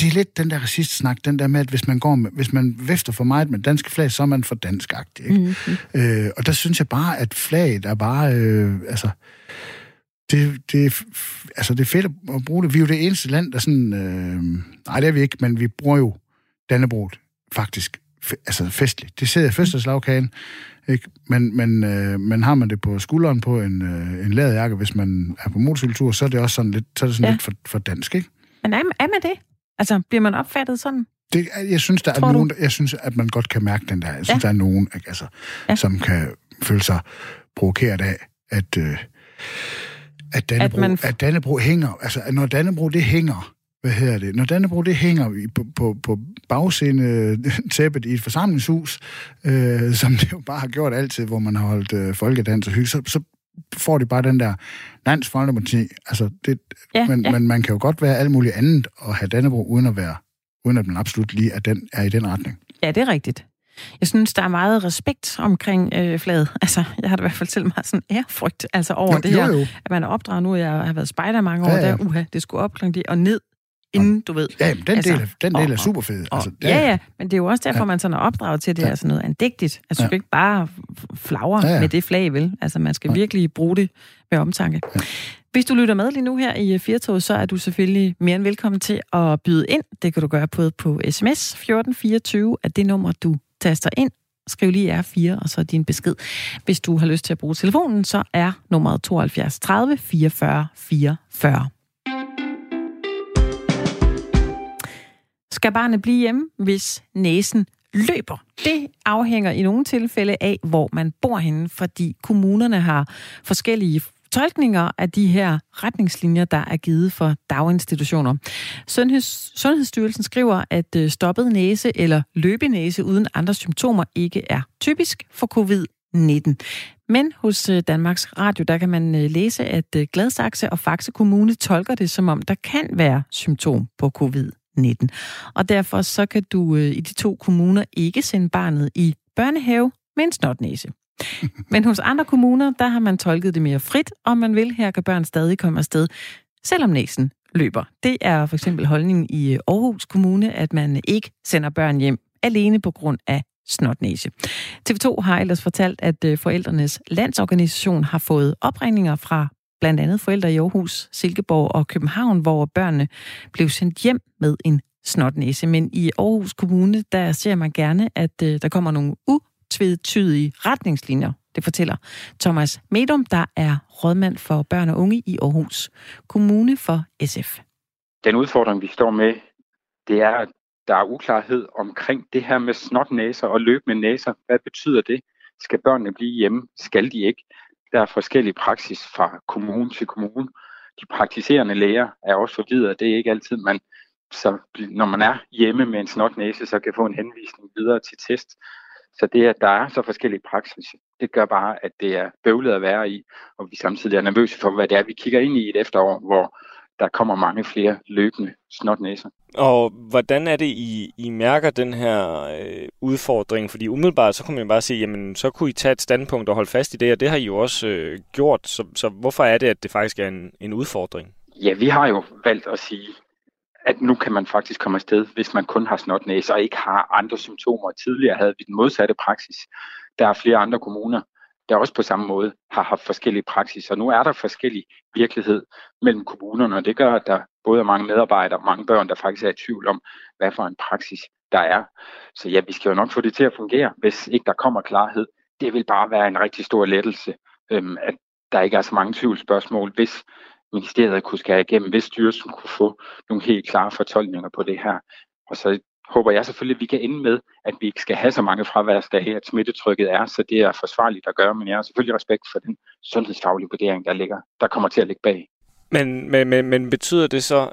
det er lidt den der racistsnak, den der med, at hvis man går med, hvis man vifter for meget med danske flag, så er man for danskagtig, ikke? mm, Øh, og der synes jeg bare, at flaget er bare, øh, altså, det, det, altså, det er fedt at bruge det. Vi er jo det eneste land, der sådan, øh, nej, det er vi ikke, men vi bruger jo Dannebroget faktisk, altså festligt. Det sidder i fødselsdagskagen, ikke? Men, men, øh, men har man det på skulderen på en, øh, en læderjakke, hvis man er på motorcykeltur, så er det også sådan lidt, så er det sådan ja. lidt for, for dansk, ikke? men er, er man det? Altså, bliver man opfattet sådan? Det, jeg synes, der Tror er du? nogen, der, jeg synes, at man godt kan mærke den der. Jeg synes, Ja. der er nogen, altså, Ja. som kan føle sig provokeret af, at, øh, at, Dannebro, man at, f- at Dannebro hænger. Altså, at når Dannebro, det hænger, hvad hedder det? Når Dannebro, det hænger på, på, på bagscene (laughs) tæppet i et forsamlingshus, øh, som det jo bare har gjort altid, hvor man har holdt øh, folkedans og hygge, så, så får de bare den der Dansk Folkeparti. Altså, det, Ja, men, ja. men man kan jo godt være alt muligt andet og have Dannebro, uden at være uden at man absolut lige er, den, er i den retning. Ja, det er rigtigt. Jeg synes, der er meget respekt omkring øh, flaget. (laughs) Altså, jeg har da i hvert fald selv meget sådan ærefrygt altså over jo, det her. Jo, jo. At man er opdraget nu, jeg har været spejder mange år, Ja, ja. der, uha, det skulle op klokken og ned, inden du ved. Ja, den, Altså, del, er, den del og- er super fed. Og, Altså, ja, ja, men det er jo også derfor, Ja. man sådan er opdraget til, det Ja. sådan noget andægtigt. Altså, du Ja. skal ikke bare flagre Ja, ja. med det flag, vel? Altså, man skal Nej. virkelig bruge det med omtanke. Ja. Hvis du lytter med lige nu her i Firtoget, så er du selvfølgelig mere end velkommen til at byde ind. Det kan du gøre både på sms 1424, at det nummer, du taster ind. Skriv lige R4, og så din besked. Hvis du har lyst til at bruge telefonen, så er nummeret 72 30 44 44. Skal barnet blive hjemme, hvis næsen løber? Det afhænger i nogle tilfælde af, hvor man bor henne, fordi kommunerne har forskellige tolkninger af de her retningslinjer, der er givet for daginstitutioner. Sundheds, Sundhedsstyrelsen skriver, at øh, stoppet næse eller løbenæse uden andre symptomer ikke er typisk for covid-19. Men hos øh, Danmarks Radio, der kan man øh, læse, at Gladsaxe og Faxe Kommune tolker det, som om der kan være symptom på covid covid-19. Og derfor så kan du øh, i de to kommuner ikke sende barnet i børnehave med en snotnæse. (laughs) Men hos andre kommuner, der har man tolket det mere frit, og man vil, her kan børn stadig komme afsted, selvom næsen løber. Det er for eksempel holdningen i øh, Aarhus Kommune, at man ikke sender børn hjem alene på grund af snotnæse. TV2 har ellers fortalt, at øh, forældrenes landsorganisation har fået opringninger fra blandt andet forældre i Aarhus, Silkeborg og København, hvor børnene blev sendt hjem med en snotnæse. Men i Aarhus Kommune, der ser man gerne, at øh, der kommer nogle utvetydige retningslinjer. Det fortæller Thomas Medum, der er rådmand for børn og unge i Aarhus Kommune for SF. Den udfordring, vi står med, det er, at der er uklarhed omkring det her med snotnæser og løbende næser. Hvad betyder det? Skal børnene blive hjemme? Skal de ikke? Der er forskellige praksis fra kommune til kommune. De praktiserende læger er også forvidere. Det er ikke altid, man så når man er hjemme med en snotnæse, så kan få en henvisning videre til test. Så det, at der er så forskellige praksis, det gør bare, at det er bøvlet at være i, og vi samtidig er nervøse for, hvad det er, vi kigger ind i et efterår, hvor der kommer mange flere løbende snotnæser. Og hvordan er det, I, I mærker den her øh, udfordring? Fordi umiddelbart, så kunne man bare sige, jamen, så kunne I tage et standpunkt og holde fast i det, og det har I jo også øh, gjort. Så, så hvorfor er det, at det faktisk er en, en udfordring? Ja, vi har jo valgt at sige, at nu kan man faktisk komme afsted, hvis man kun har snotnæse og ikke har andre symptomer. Tidligere havde vi den modsatte praksis. Der er flere andre kommuner, der også på samme måde har haft forskellige praksis. Og nu er der forskellig virkelighed mellem kommunerne, og det gør, at der både er mange medarbejdere og mange børn, der faktisk er i tvivl om, hvad for en praksis der er. Så ja, vi skal jo nok få det til at fungere, hvis ikke der kommer klarhed. Det vil bare være en rigtig stor lettelse, øhm, at der ikke er så mange tvivlsspørgsmål, hvis ministeriet kunne skære igennem, hvis styrelsen kunne få nogle helt klare fortolkninger på det her. Og så håber jeg selvfølgelig, at vi kan ende med, at vi ikke skal have så mange fraværsdage, at smittetrykket er, så det er forsvarligt at gøre, men jeg har selvfølgelig respekt for den sundhedsfaglige vurdering, der ligger, der kommer til at ligge bag. Men, men, men, men betyder det så,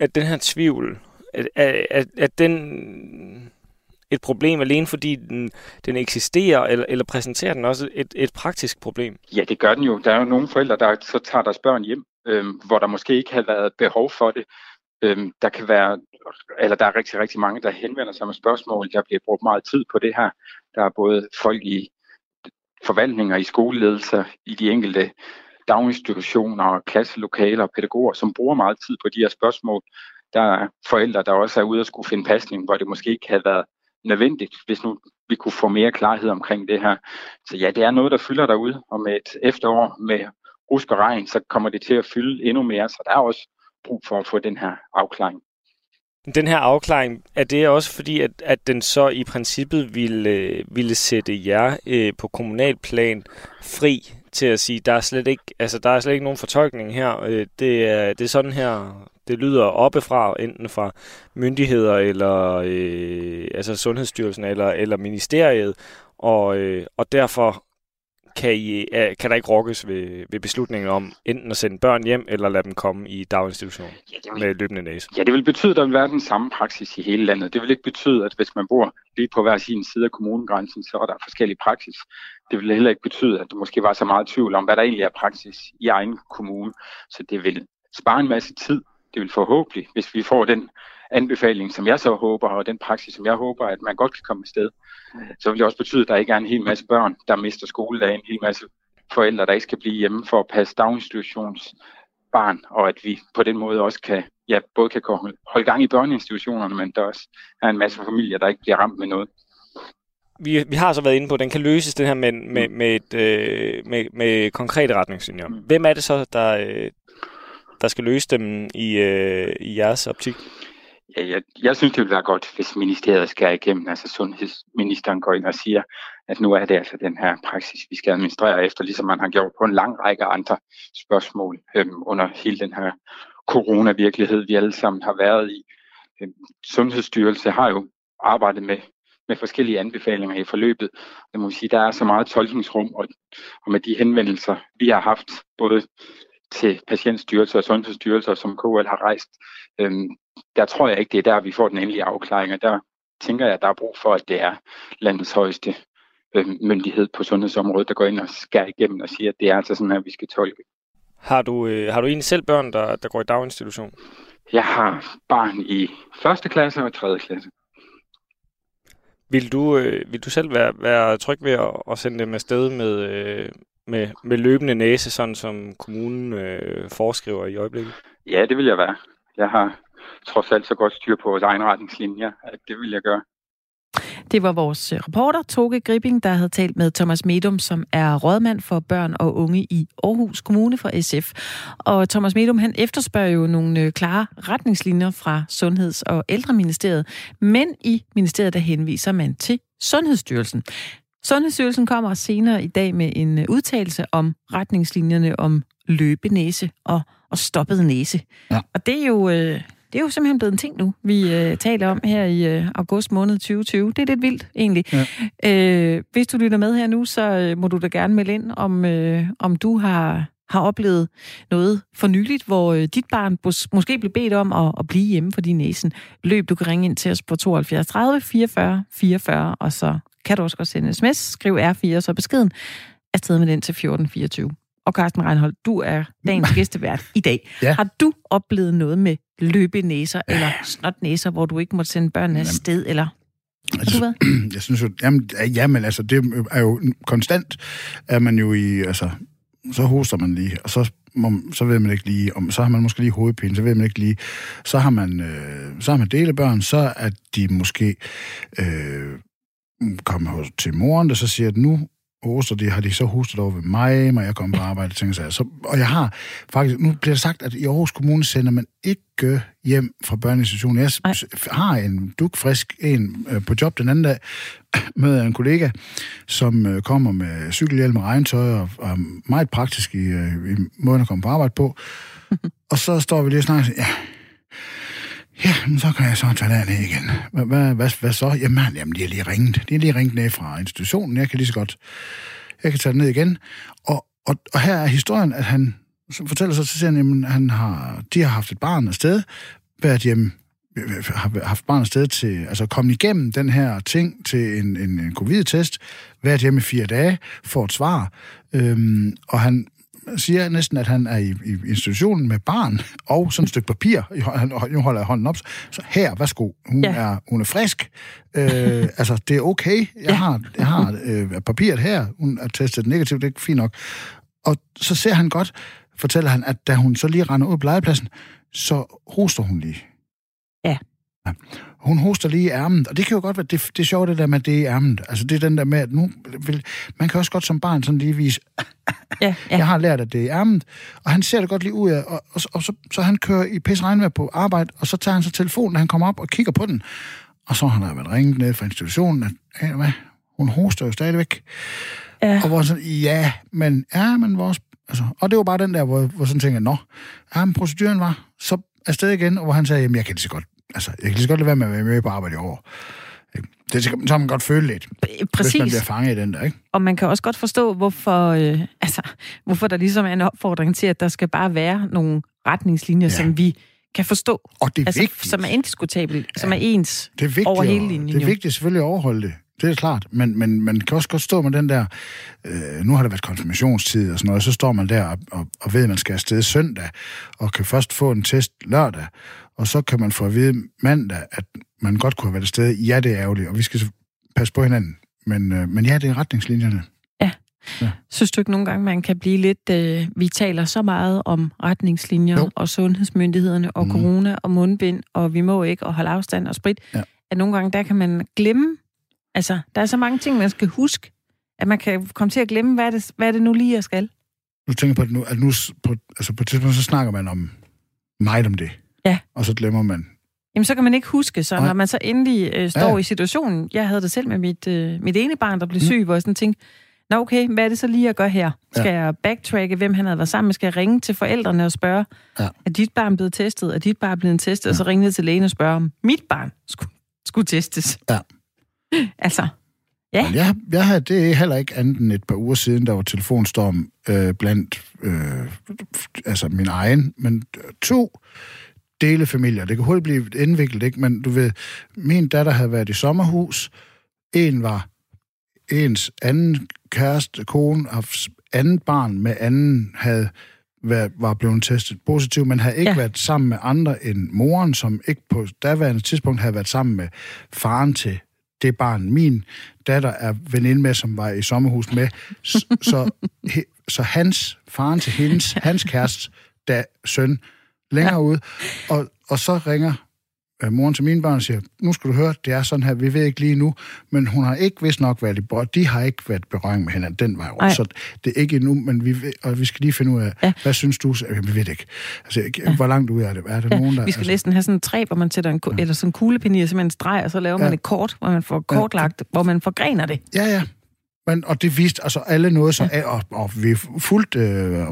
at den her tvivl, at, at, at den et problem alene, fordi den, den eksisterer, eller, eller præsenterer den også et, et praktisk problem? Ja, det gør den jo. Der er jo nogle forældre, der så tager deres børn hjem, øhm, hvor der måske ikke har været behov for det. Øhm, der kan være, eller der er rigtig, rigtig mange, der henvender sig med spørgsmål. Der bliver brugt meget tid på det her. Der er både folk i forvaltninger, i skoleledelser, i de enkelte daginstitutioner, klasselokaler og pædagoger, som bruger meget tid på de her spørgsmål. Der er forældre, der også er ude og skulle finde pasning, hvor det måske ikke havde været nødvendigt, hvis nu vi kunne få mere klarhed omkring det her. Så ja, det er noget, der fylder derude, og med et efterår med rusk og regn, så kommer det til at fylde endnu mere, så der er også brug for at få den her afklaring. Den her afklaring, er det også fordi, at, at den så i princippet ville, ville sætte jer øh, på kommunalplan fri til at sige, der er slet ikke, altså, der er slet ikke nogen fortolkning her. Øh, det, er, det er sådan her, det lyder oppefra, enten fra myndigheder eller øh, altså Sundhedsstyrelsen eller, eller ministeriet, og, øh, og derfor kan, I, kan der ikke rokkes ved, ved beslutningen om enten at sende børn hjem, eller lade dem komme i daginstitution ja, vil, med løbende næse? Ja, det vil betyde, at der vil være den samme praksis i hele landet. Det vil ikke betyde, at hvis man bor lige på hver sin side af kommunegrænsen, så er der forskellige praksis. Det vil heller ikke betyde, at der måske var så meget tvivl om, hvad der egentlig er praksis i egen kommune. Så det vil spare en masse tid. Det vil forhåbentlig, hvis vi får den anbefaling, som jeg så håber, og den praksis, som jeg håber, at man godt kan komme afsted, så vil det også betyde, at der ikke er en hel masse børn, der mister skoledagen, en hel masse forældre, der ikke skal blive hjemme for at passe daginstitutionsbarn, og at vi på den måde også kan, ja, både kan holde gang i børneinstitutionerne, men der også er en masse familier, der ikke bliver ramt med noget. Vi, vi har så været inde på, at den kan løses, den her med, med, med, et, øh, med, med konkrete retningslinjer. Mm. Hvem er det så, der, øh, der skal løse dem i, øh, i jeres optik? Ja, jeg, jeg synes, det ville være godt, hvis ministeriet skærer igennem, altså sundhedsministeren går ind og siger, at nu er det altså den her praksis, vi skal administrere efter, ligesom man har gjort på en lang række andre spørgsmål øhm, under hele den her coronavirkelighed, vi alle sammen har været i. Øhm, Sundhedsstyrelse har jo arbejdet med, med forskellige anbefalinger i forløbet. Jeg må sige, der er så meget tolkningsrum, og, og med de henvendelser, vi har haft, både til patientstyrelser og sundhedsstyrelser, som KL har rejst, øhm, der tror jeg ikke, det er der, vi får den endelige afklaring, og der tænker jeg, at der er brug for, at det er landets højeste øh, myndighed på sundhedsområdet, der går ind og skærer igennem og siger, at det er altså sådan her, vi skal tolke. Har du, øh, har du egentlig selv børn, der, der går i daginstitution? Jeg har barn i første klasse og tredje klasse. Vil du, øh, vil du selv være, være tryg ved at, at sende dem afsted med, øh, med, med løbende næse, sådan som kommunen øh, foreskriver i øjeblikket? Ja, det vil jeg være. Jeg har trods alt så godt styr på vores egen retningslinjer, at det vil jeg gøre. Det var vores reporter, Toge Gripping, der havde talt med Thomas Medum, som er rådmand for børn og unge i Aarhus Kommune fra SF. Og Thomas Medum, han efterspørger jo nogle øh, klare retningslinjer fra Sundheds- og Ældreministeriet, men i ministeriet der henviser man til Sundhedsstyrelsen. Sundhedsstyrelsen kommer senere i dag med en øh, udtalelse om retningslinjerne om løbenæse og, og stoppet næse. Ja. Og det er jo... Øh, det er jo simpelthen blevet en ting nu, vi øh, taler om her i øh, august måned 2020. Det er lidt vildt, egentlig. Ja. Øh, hvis du lytter med her nu, så øh, må du da gerne melde ind, om, øh, om du har har oplevet noget for nyligt, hvor øh, dit barn mås- måske blev bedt om at, at blive hjemme for din næsen. Løb, du kan ringe ind til os på 72 30 44 44, og så kan du også godt sende en sms, skriv R4, så beskeden afsted med den til 1424. Og Carsten Reinhold, du er dagens (laughs) gæstevært i dag. Ja. Har du oplevet noget med løbenæser eller snotnæser, hvor du ikke måtte sende børnene afsted, eller været? (clears throat) jeg synes jo, jamen, jamen altså, det er jo konstant, er man jo i, altså, så hoster man lige, og så, må, så ved man ikke lige, om, så har man måske lige hovedpine, så ved man ikke lige, så har man, øh, så har man delebørn, så er de måske øh, kommer til moren, der så siger, at nu hoster de, har de så hostet over ved mig, må jeg komme på arbejde, tænker sig. Så, og jeg har faktisk, nu bliver det sagt, at i Aarhus Kommune sender man ikke hjem fra børneinstitutionen. Jeg Nej. s- har en dukfrisk en øh, på job den anden dag, (clears throat) med en kollega, som øh, kommer med cykelhjelm og regntøj, og, og meget praktisk i, øh, i måden at komme på arbejde på. (laughs) og så står vi lige og snakker, ja, Ja, men så kan jeg så tage derned igen. Hvad, hvad, hvad, hvad så? Jamen, jamen, de har lige ringet. De har lige ringet ned fra institutionen. Jeg kan lige så godt... Jeg kan tage ned igen. Og, og, og her er historien, at han så fortæller så til serien, jamen, han har, de har haft et barn afsted, været hjemme, har haft barn afsted til, altså kommet igennem den her ting til en, en, en covid-test, været hjemme i fire dage, får et svar, øhm, og han siger næsten, at han er i, i institutionen med barn og sådan et stykke papir. Han, nu holder jeg hånden op. Så her, værsgo. Hun, Ja. er, hun er frisk. Øh, (laughs) altså, det er okay. Jeg Ja. har, jeg har øh, papiret her. Hun er testet negativt. Det er fint nok. Og så ser han godt, fortæller han, at da hun så lige render ud på legepladsen, så hoster hun lige. Ja. Ja. Hun hoster lige i ærmet, og det kan jo godt være, det, det er sjovt det der med, at det er i ærmet. Altså det er den der med, at nu vil, man kan også godt som barn sådan lige vise, Ja, ja. jeg har lært, at det er i ærmet, og han ser det godt lige ud af, og, og, og så, så han kører i pisse regnvejr på arbejde, og så tager han så telefonen, når han kommer op og kigger på den, og så har han været ringet ned fra institutionen, at, hey, hvad, hun hoster jo stadigvæk. Ja. Og hvor sådan, ja, men, ja, men vores, altså, og det var bare den der, hvor, hvor sådan tænker, nå, ja, men proceduren var så afsted igen, og hvor han sagde, jamen, jeg kan lige så godt, altså, jeg kan lige så godt lade være med at være med på arbejde i år. Det så kan man godt føle lidt, hvis man Præcis. bliver fanget i den der, ikke? Og man kan også godt forstå, hvorfor, øh, altså, hvorfor der ligesom er en opfordring til, at der skal bare være nogle retningslinjer, ja. Som vi kan forstå. Og det er Altså, vigtigt. som er indiskutabelt, ja. som er ens Det er vigtigt, over hele linjen. Det er vigtigt selvfølgelig at overholde det. Det er klart. Men, men man kan også godt stå med den der... Øh, nu har der været konfirmationstid og sådan noget, og så står man der og, og, og ved, at man skal afsted søndag, og kan først få en test lørdag, og så kan man få at vide mandag, at man godt kunne have været afsted. Ja, det er ærgerligt, og vi skal passe på hinanden. Men, øh, men ja, det er retningslinjerne. Synes du ikke nogle gange, man kan blive lidt... Øh, vi taler så meget om retningslinjer Jo. og sundhedsmyndighederne og Mhm. corona og mundbind, og vi må ikke og holde afstand og sprit. Ja. At nogle gange, der kan man glemme... Altså, der er så mange ting, man skal huske, at man kan komme til at glemme, hvad er det, hvad er det nu lige, jeg skal. Nu tænker jeg på, at, nu, at nu, på, altså på et tidspunkt, så snakker man om meget om det. Ja. Og så glemmer man. Jamen, så kan man ikke huske, så Nej. når man så endelig øh, står Ja. i situationen... Jeg havde det selv med mit, øh, mit ene barn, der blev Mm. syg, hvor jeg sådan tænkte, Nå okay, hvad er det så lige, jeg gør her? Skal jeg backtracke, hvem han havde været sammen med? Skal jeg ringe til forældrene og spørge, Ja. er dit barn blevet testet? Er dit barn blevet testet? Ja. Og så ringe ned til lægen og spørge, om mit barn skulle, skulle testes. Ja. (laughs) altså, Ja. Men jeg, jeg havde, det er heller ikke andet end et par uger siden, der var telefonstorm øh, blandt øh, altså min egen, men to delefamilier. Det kan hurtigt blive indviklet, ikke? Men du ved, min datter havde været i sommerhus. En var ens anden kæreste, kone, haft andet barn med anden, havde været, var blevet testet positiv, men havde ikke Ja. været sammen med andre end moren, som ikke på daværende tidspunkt havde været sammen med faren til det barn, min datter er veninde med, som var i sommerhus med. Så, så, så hans, faren til hendes, (laughs) hans kæreste, da, søn, længere ja. ude, og, og så ringer øh, moren til mine børn og siger, nu skal du høre, det er sådan her, vi ved ikke lige nu, men hun har ikke vist nok været i berøring, de har ikke været berøring med hinanden den vej Ej. rundt, så det er ikke endnu, men vi, ved, og vi skal lige finde ud af, Ja. ja. hvad synes du? Så, jamen, vi ved det ikke. Altså, ja. hvor langt ud er det? Er der ja, nogen, der... vi skal altså, næsten have sådan en træ, hvor man sætter en, ku- eller sådan en kuglepinde så man streger, og så laver man Ja. et kort, hvor man får kortlagt, hvor man forgrener det. Ja, ja. Men, og det viste altså alle noget så af, og, og vi fulgte, øh,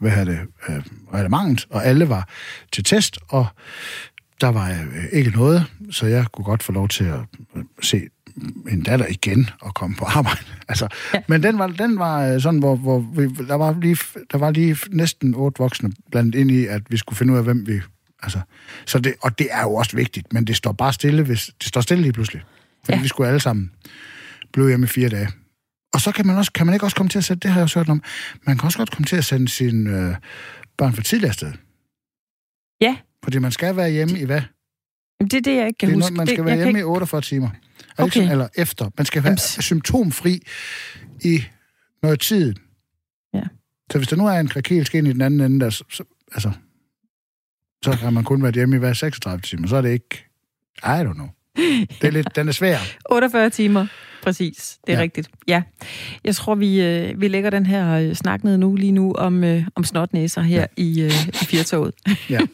hvad hedder det, øh, reglementet, og alle var til test, og der var øh, ikke noget, så jeg kunne godt få lov til at øh, se en datter igen at komme på arbejde. (laughs) Altså, ja. Men den var, den var øh, sådan, hvor, hvor vi, der, var lige, der var lige næsten otte voksne blandt ind i, at vi skulle finde ud af, hvem vi... Altså, så det, og det er jo også vigtigt, men det står bare stille, hvis, det står stille lige pludselig. Fordi ja. vi skulle alle sammen blive hjemme i fire dage. Og så kan man, også, kan man ikke også komme til at sætte, det har jeg også hørt om, man kan også godt komme til at sende sine øh, børn for tidligere sted. Ja. Fordi man skal være hjemme i hvad? Det er det, jeg ikke kan det er huske. Noget, man skal det, være hjemme ikke... i 48 timer. Okay. Okay. Eller efter. Man skal være Jamen, symptomfri i noget tid. Ja. Så hvis der nu er en krakilsk ind i den anden ende, der, så, så, altså, så kan man kun være hjemme i hver 36 timer. Så er det ikke... I don't know. Det er lidt, den er svær. (laughs) 48 timer, præcis. Det er ja. Rigtigt. Ja. Jeg tror, vi, øh, vi lægger den her øh, snak ned nu, lige nu, om, øh, om snotnæser her ja. i, øh, i Firtoget. Ja. (laughs)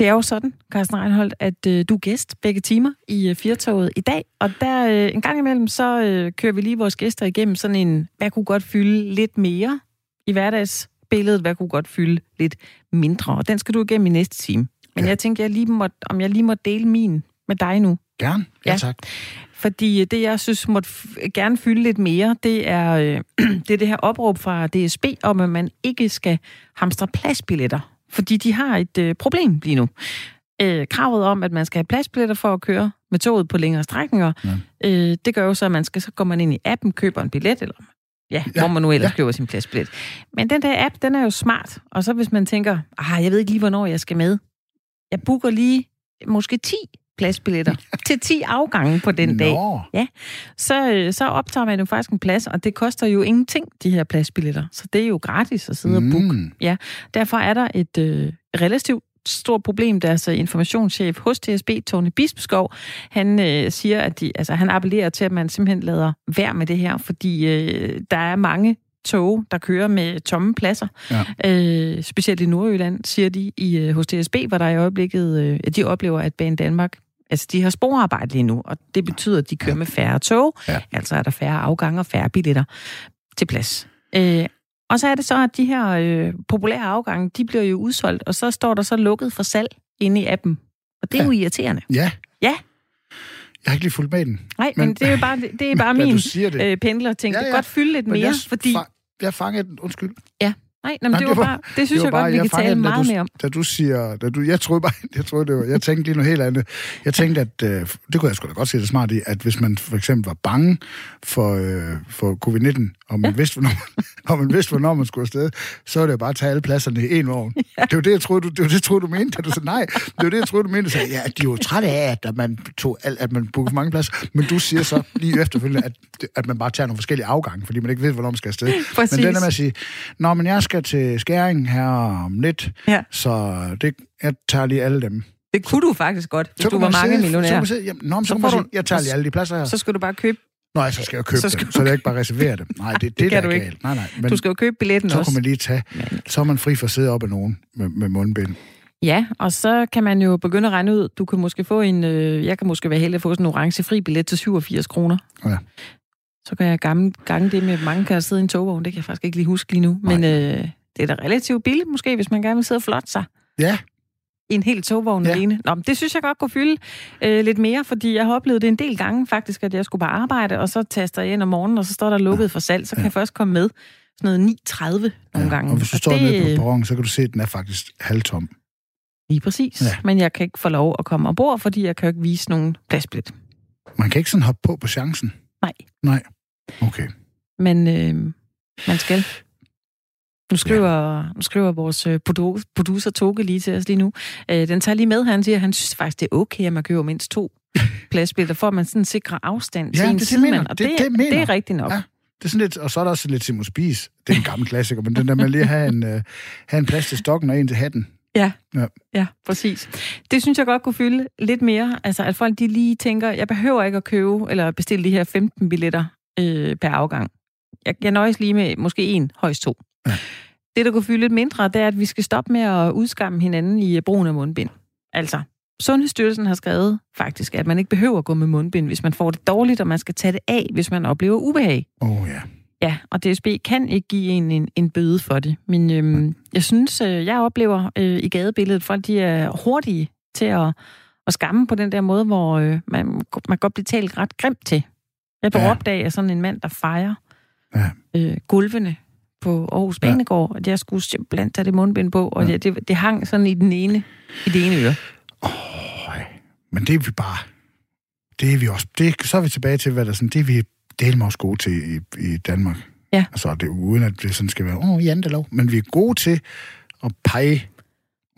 Det er jo sådan, Carsten Reinholdt, at øh, du er gæst begge timer i øh, Firtoget i dag, og der øh, en gang imellem, så øh, kører vi lige vores gæster igennem sådan en, hvad kunne godt fylde lidt mere i hverdagsbilledet, hvad kunne godt fylde lidt mindre, og den skal du igennem i næste time. Men ja. Jeg tænker, jeg lige må, om jeg lige må dele min med dig nu. Gerne. Ja, Ja. tak. Fordi det, jeg synes måtte gerne fylde lidt mere, det er, øh, (clears throat) det er det her opråb fra DSB om, at man ikke skal hamstre pladsbilletter. Fordi de har et øh, problem lige nu. Øh, kravet om, at man skal have pladsbilletter for at køre med toget på længere strækninger, Ja. øh, det gør jo så, at man skal, så går man ind i appen, køber en billet, eller ja, ja Ja, hvor man nu ellers ja. ja. køber sin pladsbillet. Men den der app, den er jo smart. Og så hvis man tænker, ah, jeg ved ikke lige, hvornår jeg skal med. Jeg booker lige måske 10 pladsbilletter til 10 afgange på den dag Nå. så, øh, så optager man jo faktisk en plads, og det koster jo ingenting, de her pladsbilletter. Så det er jo gratis at sidde mm. og booke. Mm. Derfor er der et øh, relativt stort problem. Deres øh, informationschef hos TSB, Tony Bispeskov, han øh, siger, at de, altså, han appellerer til, at man simpelthen lader være med det her, fordi øh, der er mange tog, der kører med tomme pladser. Ja. Øh, specielt i Nordjylland, siger de i, øh, hos TSB, hvor der i øjeblikket, øh, de oplever, at Bane Danmark Altså, de har sporarbejde lige nu, og det betyder, at de kører med færre tog. Ja. Altså er der færre afgange og færre billetter til plads. Øh, og så er det så, at de her øh, populære afgange, de bliver jo udsolgt, og så står der så lukket for salg inde i appen. Og det er Ja. jo irriterende. Ja. Ja. Jeg har ikke lige fulgt med den. Nej, men, Men- det er bare, det er (laughs) bare min det. øh, pendler ting. Ja, Ja, ja. ja. Det kan godt fylde lidt Men mere, jeg, fordi... fa- jeg fangede den. Undskyld. Nej, nej, men det, var det var- bare, det synes det jeg var godt, bare- vi jeg kan fangede tale meget du, mere om. Da du siger... Da du, jeg troede bare... Jeg, troede, det var, jeg tænkte lige noget helt andet. Jeg tænkte, at... Øh, det kunne jeg sgu da godt se det smart i, at hvis man for eksempel var bange for, øh, for covid-19, og man, ja. vidste, hvornår, og man vidste, hvornår man skulle afsted, så var det jo bare at tage alle pladserne i en vogn. Ja. Det var det, jeg troede, du, det var det, jeg troede, du mente. Da du sagde nej. Det var det, jeg troede, du mente. Sagde, ja, de er jo trætte af, at man, tog, at man bookede for mange pladser. Men du siger så lige efterfølgende, at, at man bare tager nogle forskellige afgange, fordi man ikke ved, hvornår man skal afsted. (laughs) Præcis. Men den der med at sige, Nå, men jeg skal til Skæring her om lidt, Ja. så det, jeg tager lige alle dem. Det kunne du faktisk godt, hvis Så du var man mange sidde- Så jamen, nå, så, Så kan jeg tager lige alle de pladser her. Så skal du bare købe... Nå, så skal jeg købe så så skal dem, så det ikke bare reservere dem. Nej, det er (laughs) det, Det kan der du er ikke. galt. Nej, nej. Men Du skal jo købe billetten så også. kunne man lige tage, så er man fri for at sidde op af nogen med, med mundbind. Ja, og så kan man jo begynde at regne ud, du kan måske få en, øh, jeg kan måske være heldig at få sådan en orange fri billet til 87 kroner. Ja. Så kan jeg gange, gange det med, mange kan sidde i en togvogn, det kan jeg faktisk ikke lige huske lige nu. Men øh, det er da relativt billigt måske, hvis man gerne vil sidde og flotte sig Ja, i en hel togvogn Ja. ja. alene. Nå, men det synes jeg godt kunne fylde øh, lidt mere, fordi jeg har oplevet det en del gange faktisk, at jeg skulle bare arbejde, og så taster jeg ind om morgenen, og så står der lukket for salg, så kan jeg først komme med sådan noget 9.30 nogle ja. gange. Og hvis du står det, nede på perronen, så kan du se, at den er faktisk halvtom. Lige præcis. Ja. Ja. Men jeg kan ikke få lov at komme ombord, fordi jeg kan ikke vise nogen pladsbillet. Man kan ikke sådan hoppe på på chancen. Nej. Okay. Men øh, man skal. Nu skriver, ja. nu skriver vores øh, produ- producer Toge lige til os lige nu. Øh, den tager lige med, han siger, at han synes faktisk, det er okay, at man køber mindst to (laughs) pladsbilletter, for at man sådan sikrer afstand til Ja, en det er det, jeg mener. sidemand. Og Det er det, det, mener. det er rigtigt nok. Ja. Det er sådan lidt, og så er der også lidt Simon Spies. Det er en gammel klassiker, men den der med lige at have en, uh, have en plads til stokken og en til hatten. Ja. Ja. ja, præcis. Det synes jeg godt kunne fylde lidt mere. Altså, at folk de lige tænker, jeg behøver ikke at købe eller bestille de her 15 billetter øh, per afgang. Jeg, jeg nøjes lige med måske en, højst to. Ja. Det, der kunne fylde lidt mindre, det er, at vi skal stoppe med at udskamme hinanden i øh, brugen af mundbind. Altså, Sundhedsstyrelsen har skrevet faktisk, at man ikke behøver at gå med mundbind, hvis man får det dårligt, og man skal tage det af, hvis man oplever ubehag. Åh oh, ja. Ja, og DSB kan ikke give en en, en bøde for det. Men øhm, jeg synes, øh, jeg oplever øh, i gadebilledet, folk de er hurtige til at, og skamme på den der måde, hvor øh, man, man godt blive talt ret grimt til. Jeg blev Ja. ja. opdaget af sådan en mand, der fejrer Ja. øh, gulvene på Aarhus Ja. Banegård, at jeg skulle simpelthen tage det mundbind på, og Ja. ja. det, det hang sådan i den ene, i det ene øre. Øj, men det er vi bare... Det er vi også... Det, så er vi tilbage til, hvad der sådan... Det er vi delt også gode til i, i Danmark. Ja. Altså, det, uden at det sådan skal være, åh, jantelov. Men vi er gode til at pege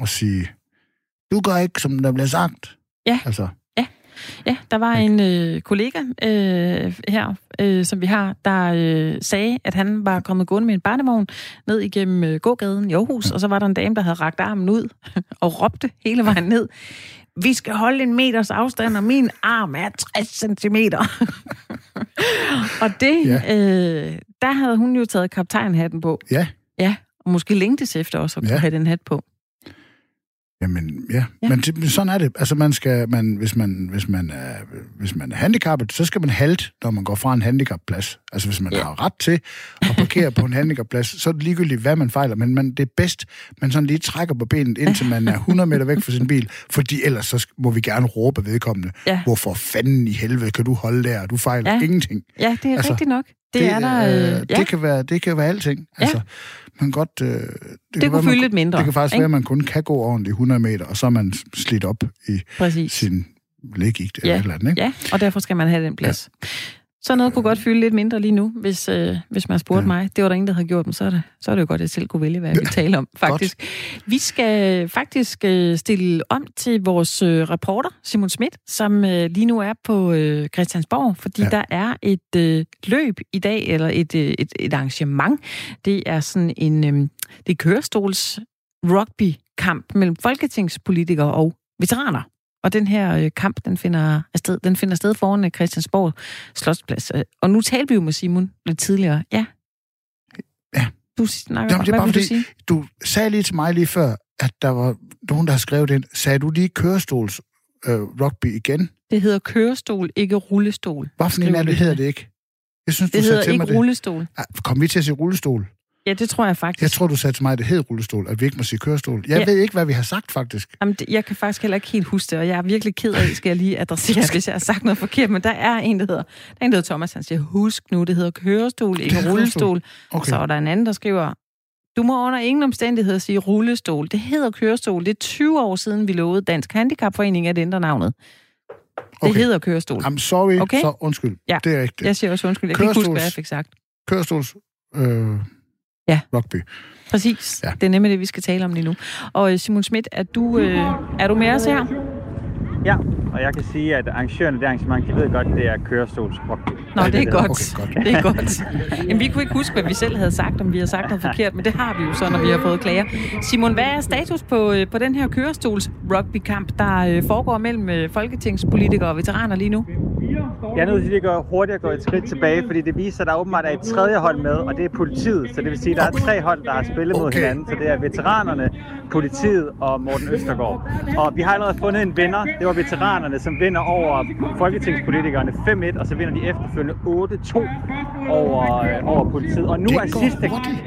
og sige, du gør ikke, som der bliver sagt. Ja. Altså, Ja, der var en øh, kollega øh, her, øh, som vi har, der øh, sagde, at han var kommet gående med en barnevogn ned igennem øh, gågaden i Aarhus, og så var der en dame, der havde rakt armen ud (laughs) og råbte hele vejen ned. Vi skal holde en meters afstand, og min arm er 60 centimeter. (laughs) og det, Ja. øh, der havde hun jo taget kaptajnhatten på. ja. Ja, og måske længtes efter også at kunne Ja. ja. have den hat på. Jamen, ja. ja. Ja. Men sådan er det. Altså, man skal, man, hvis, man, hvis, man er, hvis man er handicappet, så skal man halte, når man går fra en handicapplads. Altså, hvis man ja. Ja. har ret til at parkere på en handicapplads, så er det ligegyldigt, hvad man fejler. Men man, det er bedst, man sådan lige trækker på benet, indtil man er 100 meter væk fra sin bil. Fordi ellers så må vi gerne råbe vedkommende. Ja. Hvorfor fanden i helvede kan du holde der? Du fejler ja. Ja. ingenting. Ja, det er Altså, altså, rigtigt nok. Det, det er der... Øh, ja, det, kan være, det kan være alting. Altså, man godt, øh, det, det kan kunne være, man, fylde lidt mindre. det kan faktisk ikke? være, at man kun kan gå ordentligt 100 meter, og så er man slidt op i Præcis. sin læggigt eller Ja. et eller andet, ikke? Ja, og derfor skal man have den plads. Ja. Så noget kunne godt fylde lidt mindre lige nu, hvis, øh, hvis man spurgte Ja. mig. Det var der ingen, der havde gjort, men så er det, så er det jo godt, at jeg selv kunne vælge, hvad jeg vil tale om, faktisk. Vi skal faktisk øh, stille om til vores øh, reporter, Simon Schmidt, som øh, lige nu er på øh, Christiansborg, fordi Ja. der er et øh, løb i dag, eller et, øh, et, et arrangement. Det er sådan en øh, det er kørestols rugby-kamp mellem folketingspolitikere og veteraner. Og den her øh, kamp, den finder, sted, den finder sted foran øh, Christiansborg Slotsplads. Øh, Og nu talte vi jo med Simon lidt tidligere. Ja. Ja. Du snakker, Jamen, det er bare vil du fordi- sige? Du sagde lige til mig lige før, at der var nogen, der har skrevet ind. Sagde du lige kørestols øh, rugby igen? Det hedder kørestol, ikke rullestol. Hvad for en af det de. hedder det ikke? Jeg synes, Det du sagde hedder til mig ikke det. rullestol. Ah, Kom vi til at sige rullestol? Ja, det tror jeg faktisk. Jeg tror, du sagde til mig, at det hed rullestol, at vi ikke må sige kørestol. Jeg Ja. ved ikke, hvad vi har sagt, faktisk. Jamen, det, jeg kan faktisk heller ikke helt huske det, og jeg er virkelig ked af, skal jeg lige adressere, hvis jeg har sagt noget forkert, men der er en, der hedder, der er en, der hedder Thomas, han siger, husk nu, det hedder kørestol, ikke hedder rullestol. Okay. Så er der en anden, der skriver, du må under ingen omstændighed sige rullestol. Det hedder kørestol. Det er 20 år siden, vi lovede Dansk Handicapforening at ændre navnet. Det Okay. hedder kørestol. I'm sorry, Okay. så undskyld. Ja. Det er rigtigt. Jeg siger også undskyld. Jeg kan ikke huske, Kørestols- hvad jeg fik sagt. Kørestols øh, Ja. rugby. Præcis. Ja. Det er nemlig det, vi skal tale om lige nu. Og øh, Simon Schmidt, er du, øh, er du med os her? Ja, og jeg kan sige, at arrangørerne af det arrangement, de ved godt, det er kørestolsrugby. Nå, det er godt. Okay, godt. Det er godt. Jamen, vi kunne ikke huske, hvad vi selv havde sagt, om vi havde sagt noget forkert, men det har vi jo så, når vi har fået klager. Simon, hvad er status på, øh, på den her kørestols rugbykamp, der øh, foregår mellem øh, folketingspolitikere og veteraner lige nu? Jeg er nødt til lige at gå hurtigt at gå et skridt tilbage, fordi det viser, at der åbenbart er et tredje hold med, og det er politiet. Så det vil sige, at der er tre hold, der har spillet mod Okay. hinanden. Så det er veteranerne, politiet og Morten Østergaard. Og vi har allerede fundet en vinder. Det var veteranerne, som vinder over folketingspolitikerne 5-1, og så vinder de efterfølgende 8-2 over, øh, over politiet. Og nu Det er sidste hurtigt.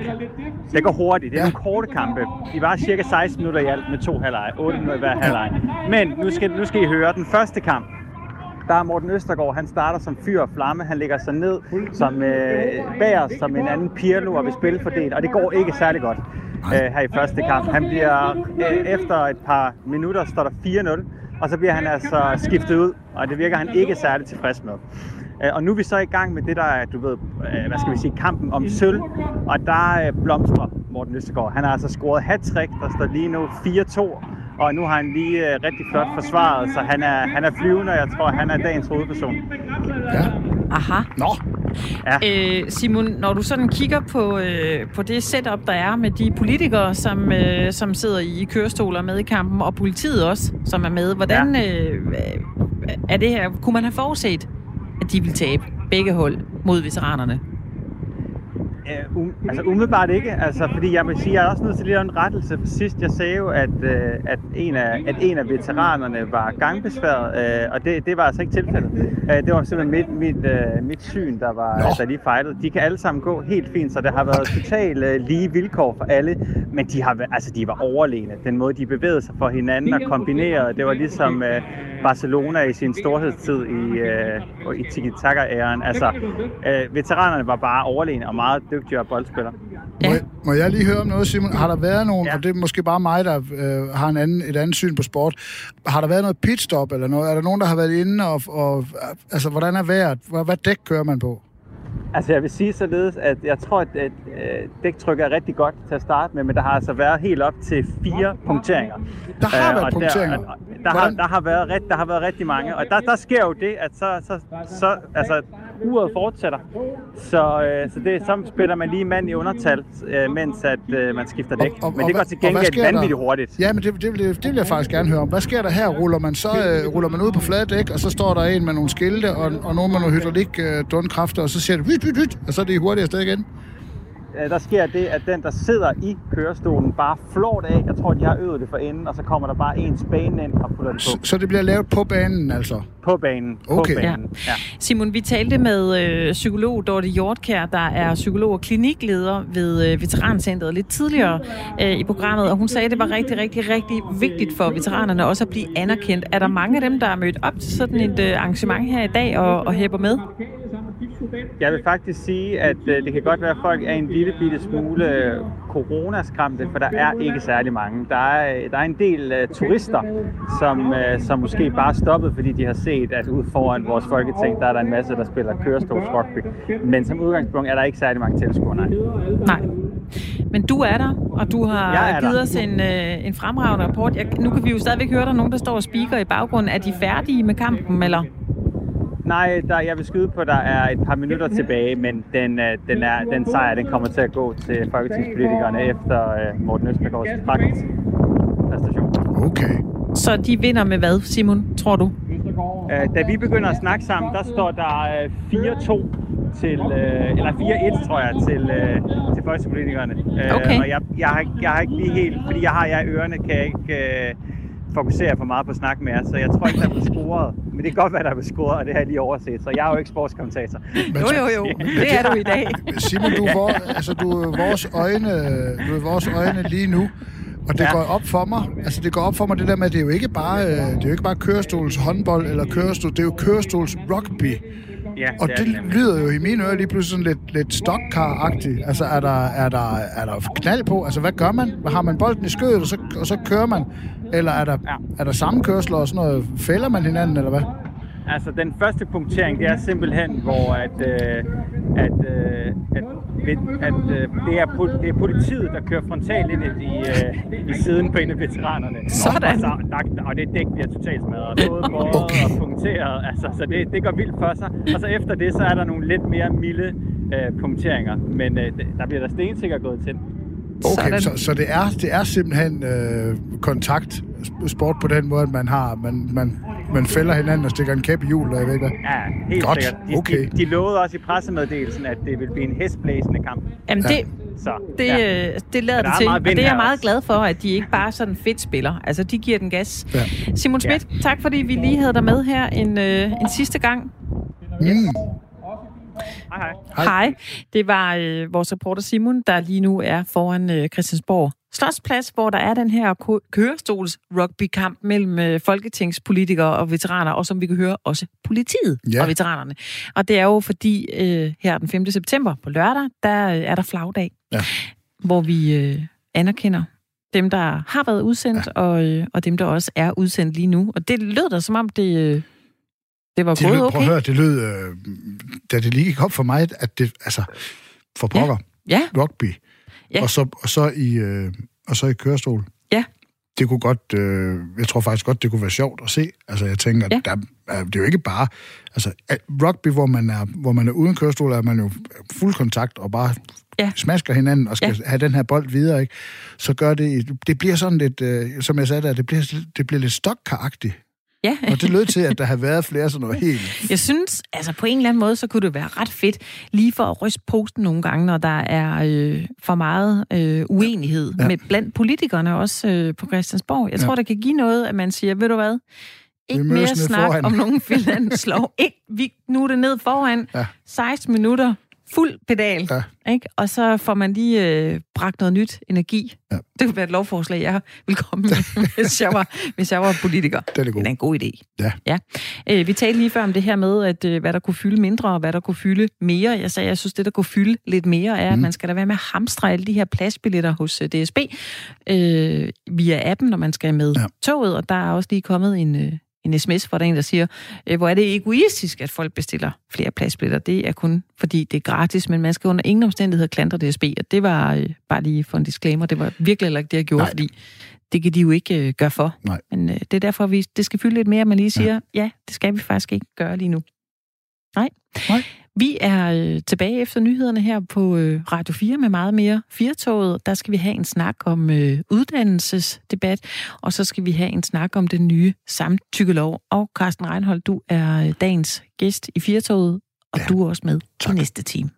Det går hurtigt. Det er Ja. nogle korte kampe. De var cirka 16 minutter i alt med to halvleje. 8 minutter i hver halvleg. Men nu skal, nu skal I høre den første kamp. Der er Morten Østergaard, han starter som fyr og flamme. Han lægger sig ned som øh, bager som en anden Pirlo og vil spille fordelt, og det går ikke særlig godt øh, her i første kamp. Han bliver, øh, efter et par minutter, står der 4-0, og så bliver han altså skiftet ud, og det virker han ikke særlig tilfreds med. Øh, og nu er vi så i gang med det, der er, du ved, øh, hvad skal vi sige, kampen om sølv, og der øh, blomstrer Morten Østergaard. Han har altså scoret hat der står lige nu 4-2, og nu har han lige rigtig flot forsvaret, så han er, han er flyvende, og jeg tror, han er dagens hovedperson. Ja. Aha. Nå, Øh, Simon, når du sådan kigger på, øh, på det setup, der er med de politikere, som, øh, som sidder i kørestoler med i kampen, og politiet også, som er med, hvordan øh, er det her? Kunne man have forudset, at de ville tabe begge hold mod veteranerne? Øh, um, altså umiddelbart ikke, altså, fordi jeg vil sige, jeg er også nødt til lige en rettelse. For sidst jeg sagde jo, at, øh, at en af, at en af veteranerne var gangbesværet, øh, og det, det var altså ikke tilfældet. Øh, det var simpelthen mit, mit, øh, mit syn, der var Nå. der lige fejlede. De kan alle sammen gå helt fint, så det har været totalt øh, lige vilkår for alle, men de, har, altså, de var overlegne. Den måde, de bevægede sig for hinanden og kombinerede, det var ligesom øh, Barcelona i sin storhedstid i, øh, i tiki-taka-æren. Altså, øh, veteranerne var bare overlegne og meget dygtigere boldspillere. Ja. Må, jeg, må jeg lige høre om noget, Simon? Har der været nogen, ja. Og det er måske bare mig, der øh, har en anden, et andet syn på sport, har der været noget pitstop eller noget? Er der nogen, der har været inde, og, og altså, hvordan er vejret? Hvad, hvad dæk kører man på? Altså jeg vil sige således, at jeg tror, at, at øh, dæktryk er rigtig godt til at starte med, men der har altså været helt op til fire punkteringer. Der har Øh, været og punkteringer. Der, og der, har, der, har været ret, der har været rigtig mange, og der, der sker jo det, at så, så, så altså, uret fortsætter. Så, øh, så, det, så spiller man lige mand i undertal, øh, mens at, øh, man skifter dæk. Og- og- men det går til gengæld vanvittigt hurtigt. Ja, men det, det, vil, det vil jeg faktisk gerne høre om. Hvad sker der her? Ruller man så øh, ruller man ud på flade dæk, og så står der en med nogle skilte, og, og nogen med nogle hydraulik øh, dundkræfter, og så siger det hyt, hyt, hyt, og så er det hurtigt afsted igen. Øh, Der sker det, at den, der sidder i kørestolen, bare flår det af. Jeg tror, de har øvet det for enden, og så kommer der bare en spane ind og putter det Så, på. så det bliver lavet på banen, altså. På banen. Okay. På banen. Ja. Simon, vi talte med øh, psykolog Dorte Hjortkær, der er psykolog og klinikleder ved øh, Veterancentret lidt tidligere øh, i programmet, og hun sagde, at det var rigtig, rigtig, rigtig vigtigt for veteranerne også at blive anerkendt. Er der mange af dem, der er mødt op til sådan et øh, arrangement her i dag og, og hæpper med? Jeg vil faktisk sige, at øh, det kan godt være, at folk er en lille bitte smule øh, coronaskræmte, for der er ikke særlig mange. Der er, øh, der er en del øh, turister, som, øh, som måske bare stoppet, fordi de har set, at ude foran vores folketing, der er der en masse, der spiller kørestolsrugby. Men som udgangspunkt er der ikke særlig mange tilskuere, nej. Nej. Men du er der, og du har er givet der. os en, øh, en fremragende rapport. Jeg, nu kan vi jo stadigvæk høre, der er nogen, der står og speaker i baggrunden. Er de færdige med kampen, eller? Nej, der, jeg vil skyde på, at der er et par minutter tilbage, men den, øh, den, er, den sejr den kommer til at gå til folketingspolitikerne efter øh, Morten Østergaards præstation. Okay. Så de vinder med hvad, Simon, tror du? Øh, da vi begynder at snakke sammen, der står der øh, 4-2 til, øh, eller 4-1 tror jeg, til, øh, til folketingspolitikerne. Øh, Okay. Og jeg, jeg, har, ikke- jeg har ikke lige helt, fordi jeg har jer i ørerne, kan jeg ikke øh, fokusere for meget på snak med jer, så jeg tror ikke, der er blevet scoret. Men det kan godt være, der er blevet scoret, og det har jeg lige overset, så jeg er jo ikke sportskommentator. Men Jo, jo, jo. Det er du i dag. Simon, du er, vor, altså, du er vores øjne, du er vores øjne lige nu. Og det ja. Går op for mig, altså det går op for mig det der med, at det er jo ikke bare, øh, det er jo ikke bare kørestols håndbold eller kørestol, det er jo kørestols rugby. Ja, Og det nemlig. lyder jo i mine ører lige pludselig sådan lidt, lidt stockcar-agtigt. Altså er der, er, der, er der knald på? Altså hvad gør man? Har man bolden i skødet, og så, og så kører man? Eller er der, Ja. er der sammenkørsler og sådan noget? Fælder man hinanden, eller hvad? Altså, den første punktering, det er simpelthen, hvor at, øh, at, øh, at, ved- at øh, det, er, det er politiet, der kører frontalt ind i, øh, i siden på en af veteranerne. Sådan. Og, så, der, og det dæk bliver totalt smadret. Både (laughs) båret Okay. og punkteret. Altså, så det, det går vildt for sig. Og så efter det, så er der nogle lidt mere milde øh, punkteringer. Men øh, der bliver der stensikkert gået til. Okay, Sådan. så, så det, er, det er simpelthen øh, kontakt sport på den måde, at man har, man, man, man fælder hinanden og stikker en kæp i hjulet, og jeg ved ikke hvad. Ja, helt Godt, sikkert. De, okay. de, de lovede også i pressemeddelelsen, at det ville blive en hestblæsende kamp. Jamen, Ja. det, Så, det, ja. øh, det lader det til, og det er jeg meget også. glad for, at de ikke bare sådan fedt spiller. Altså, de giver den gas. Ja. Simon Schmidt, tak fordi vi lige havde dig med her en, øh, en sidste gang. Mm. Hej, hej. Hej. Hej. Det var øh, vores reporter Simon, der lige nu er foran øh, Christiansborg Slotsplads, hvor der er den her kørestols rugbykamp mellem øh, folketingspolitikere og veteraner, og som vi kan høre, også politiet Ja. og veteranerne. Og det er jo fordi, øh, her den 5. september på lørdag, der øh, er der flagdag, Ja. hvor vi øh, anerkender dem, der har været udsendt, ja. og, øh, og dem, der også er udsendt lige nu. Og det lød da som om, det, øh, det var Det gået lød, prøv okay. at høre, det lød, øh, da det lige gik op for mig, at det, altså, for pokker, Ja, rugby, Ja. og, så, og, så i, øh, og så i kørestol. Ja. Det kunne godt, øh, jeg tror faktisk godt, det kunne være sjovt at se. Altså, jeg tænker, Ja. ja. der, er- det er jo ikke bare, altså, rugby, hvor man er, hvor man er uden kørestol, er man jo fuld kontakt og bare Ja. smasker hinanden og skal Ja. have den her bold videre, ikke? Så gør det, det bliver sådan lidt, øh, som jeg sagde der, det bliver, det bliver lidt stokkaragtigt. Ja. Og det lød til, at der havde været flere sådan noget helt... (laughs) Jeg synes, altså på en eller anden måde, så kunne det være ret fedt, lige for at ryste posten nogle gange, når der er øh, for meget øh, uenighed ja. med blandt politikerne også øh, på Christiansborg. Jeg ja. tror, det kan give noget, at man siger, ved du hvad, ikke mere snak foran. om nogen (laughs) finanslov. ikke, vi, nu er det ned foran. Ja. 16 minutter fuld pedal, ja. ikke? og så får man lige øh, bragt noget nyt energi. Ja. Det kunne være et lovforslag, jeg vil komme med, (laughs) hvis, jeg var, hvis jeg var politiker. Det er, god. det er en god idé. Ja. ja. Øh, vi talte lige før om det her med, at øh, hvad der kunne fylde mindre, og hvad der kunne fylde mere. Jeg sagde, jeg synes, det der kunne fylde lidt mere, er, mm. at man skal da være med at hamstre alle de her pladsbilletter hos uh, DSB øh, via appen, når man skal med ja. toget, og der er også lige kommet en... Øh, en sms, hvor der er en, der siger, øh, hvor er det egoistisk, at folk bestiller flere pladsbilletter. Det er kun fordi, det er gratis, men man skal under ingen omstændighed klandre DSB, og det var øh, bare lige for en disclaimer, det var virkelig heller ikke det, jeg gjorde, Nej. fordi det kan de jo ikke øh, gøre for. Nej. Men øh, det er derfor, vi, det skal fylde lidt mere, at man lige siger, ja. ja, det skal vi faktisk ikke gøre lige nu. Nej. Nej. Vi er øh, tilbage efter nyhederne her på øh, Radio 4 med meget mere Firtoget. Der skal vi have en snak om øh, uddannelsesdebat, og så skal vi have en snak om den nye samtykkelov. Og Carsten Reinhold, du er dagens gæst i Firtoget, og ja. du er også med tak. i næste time.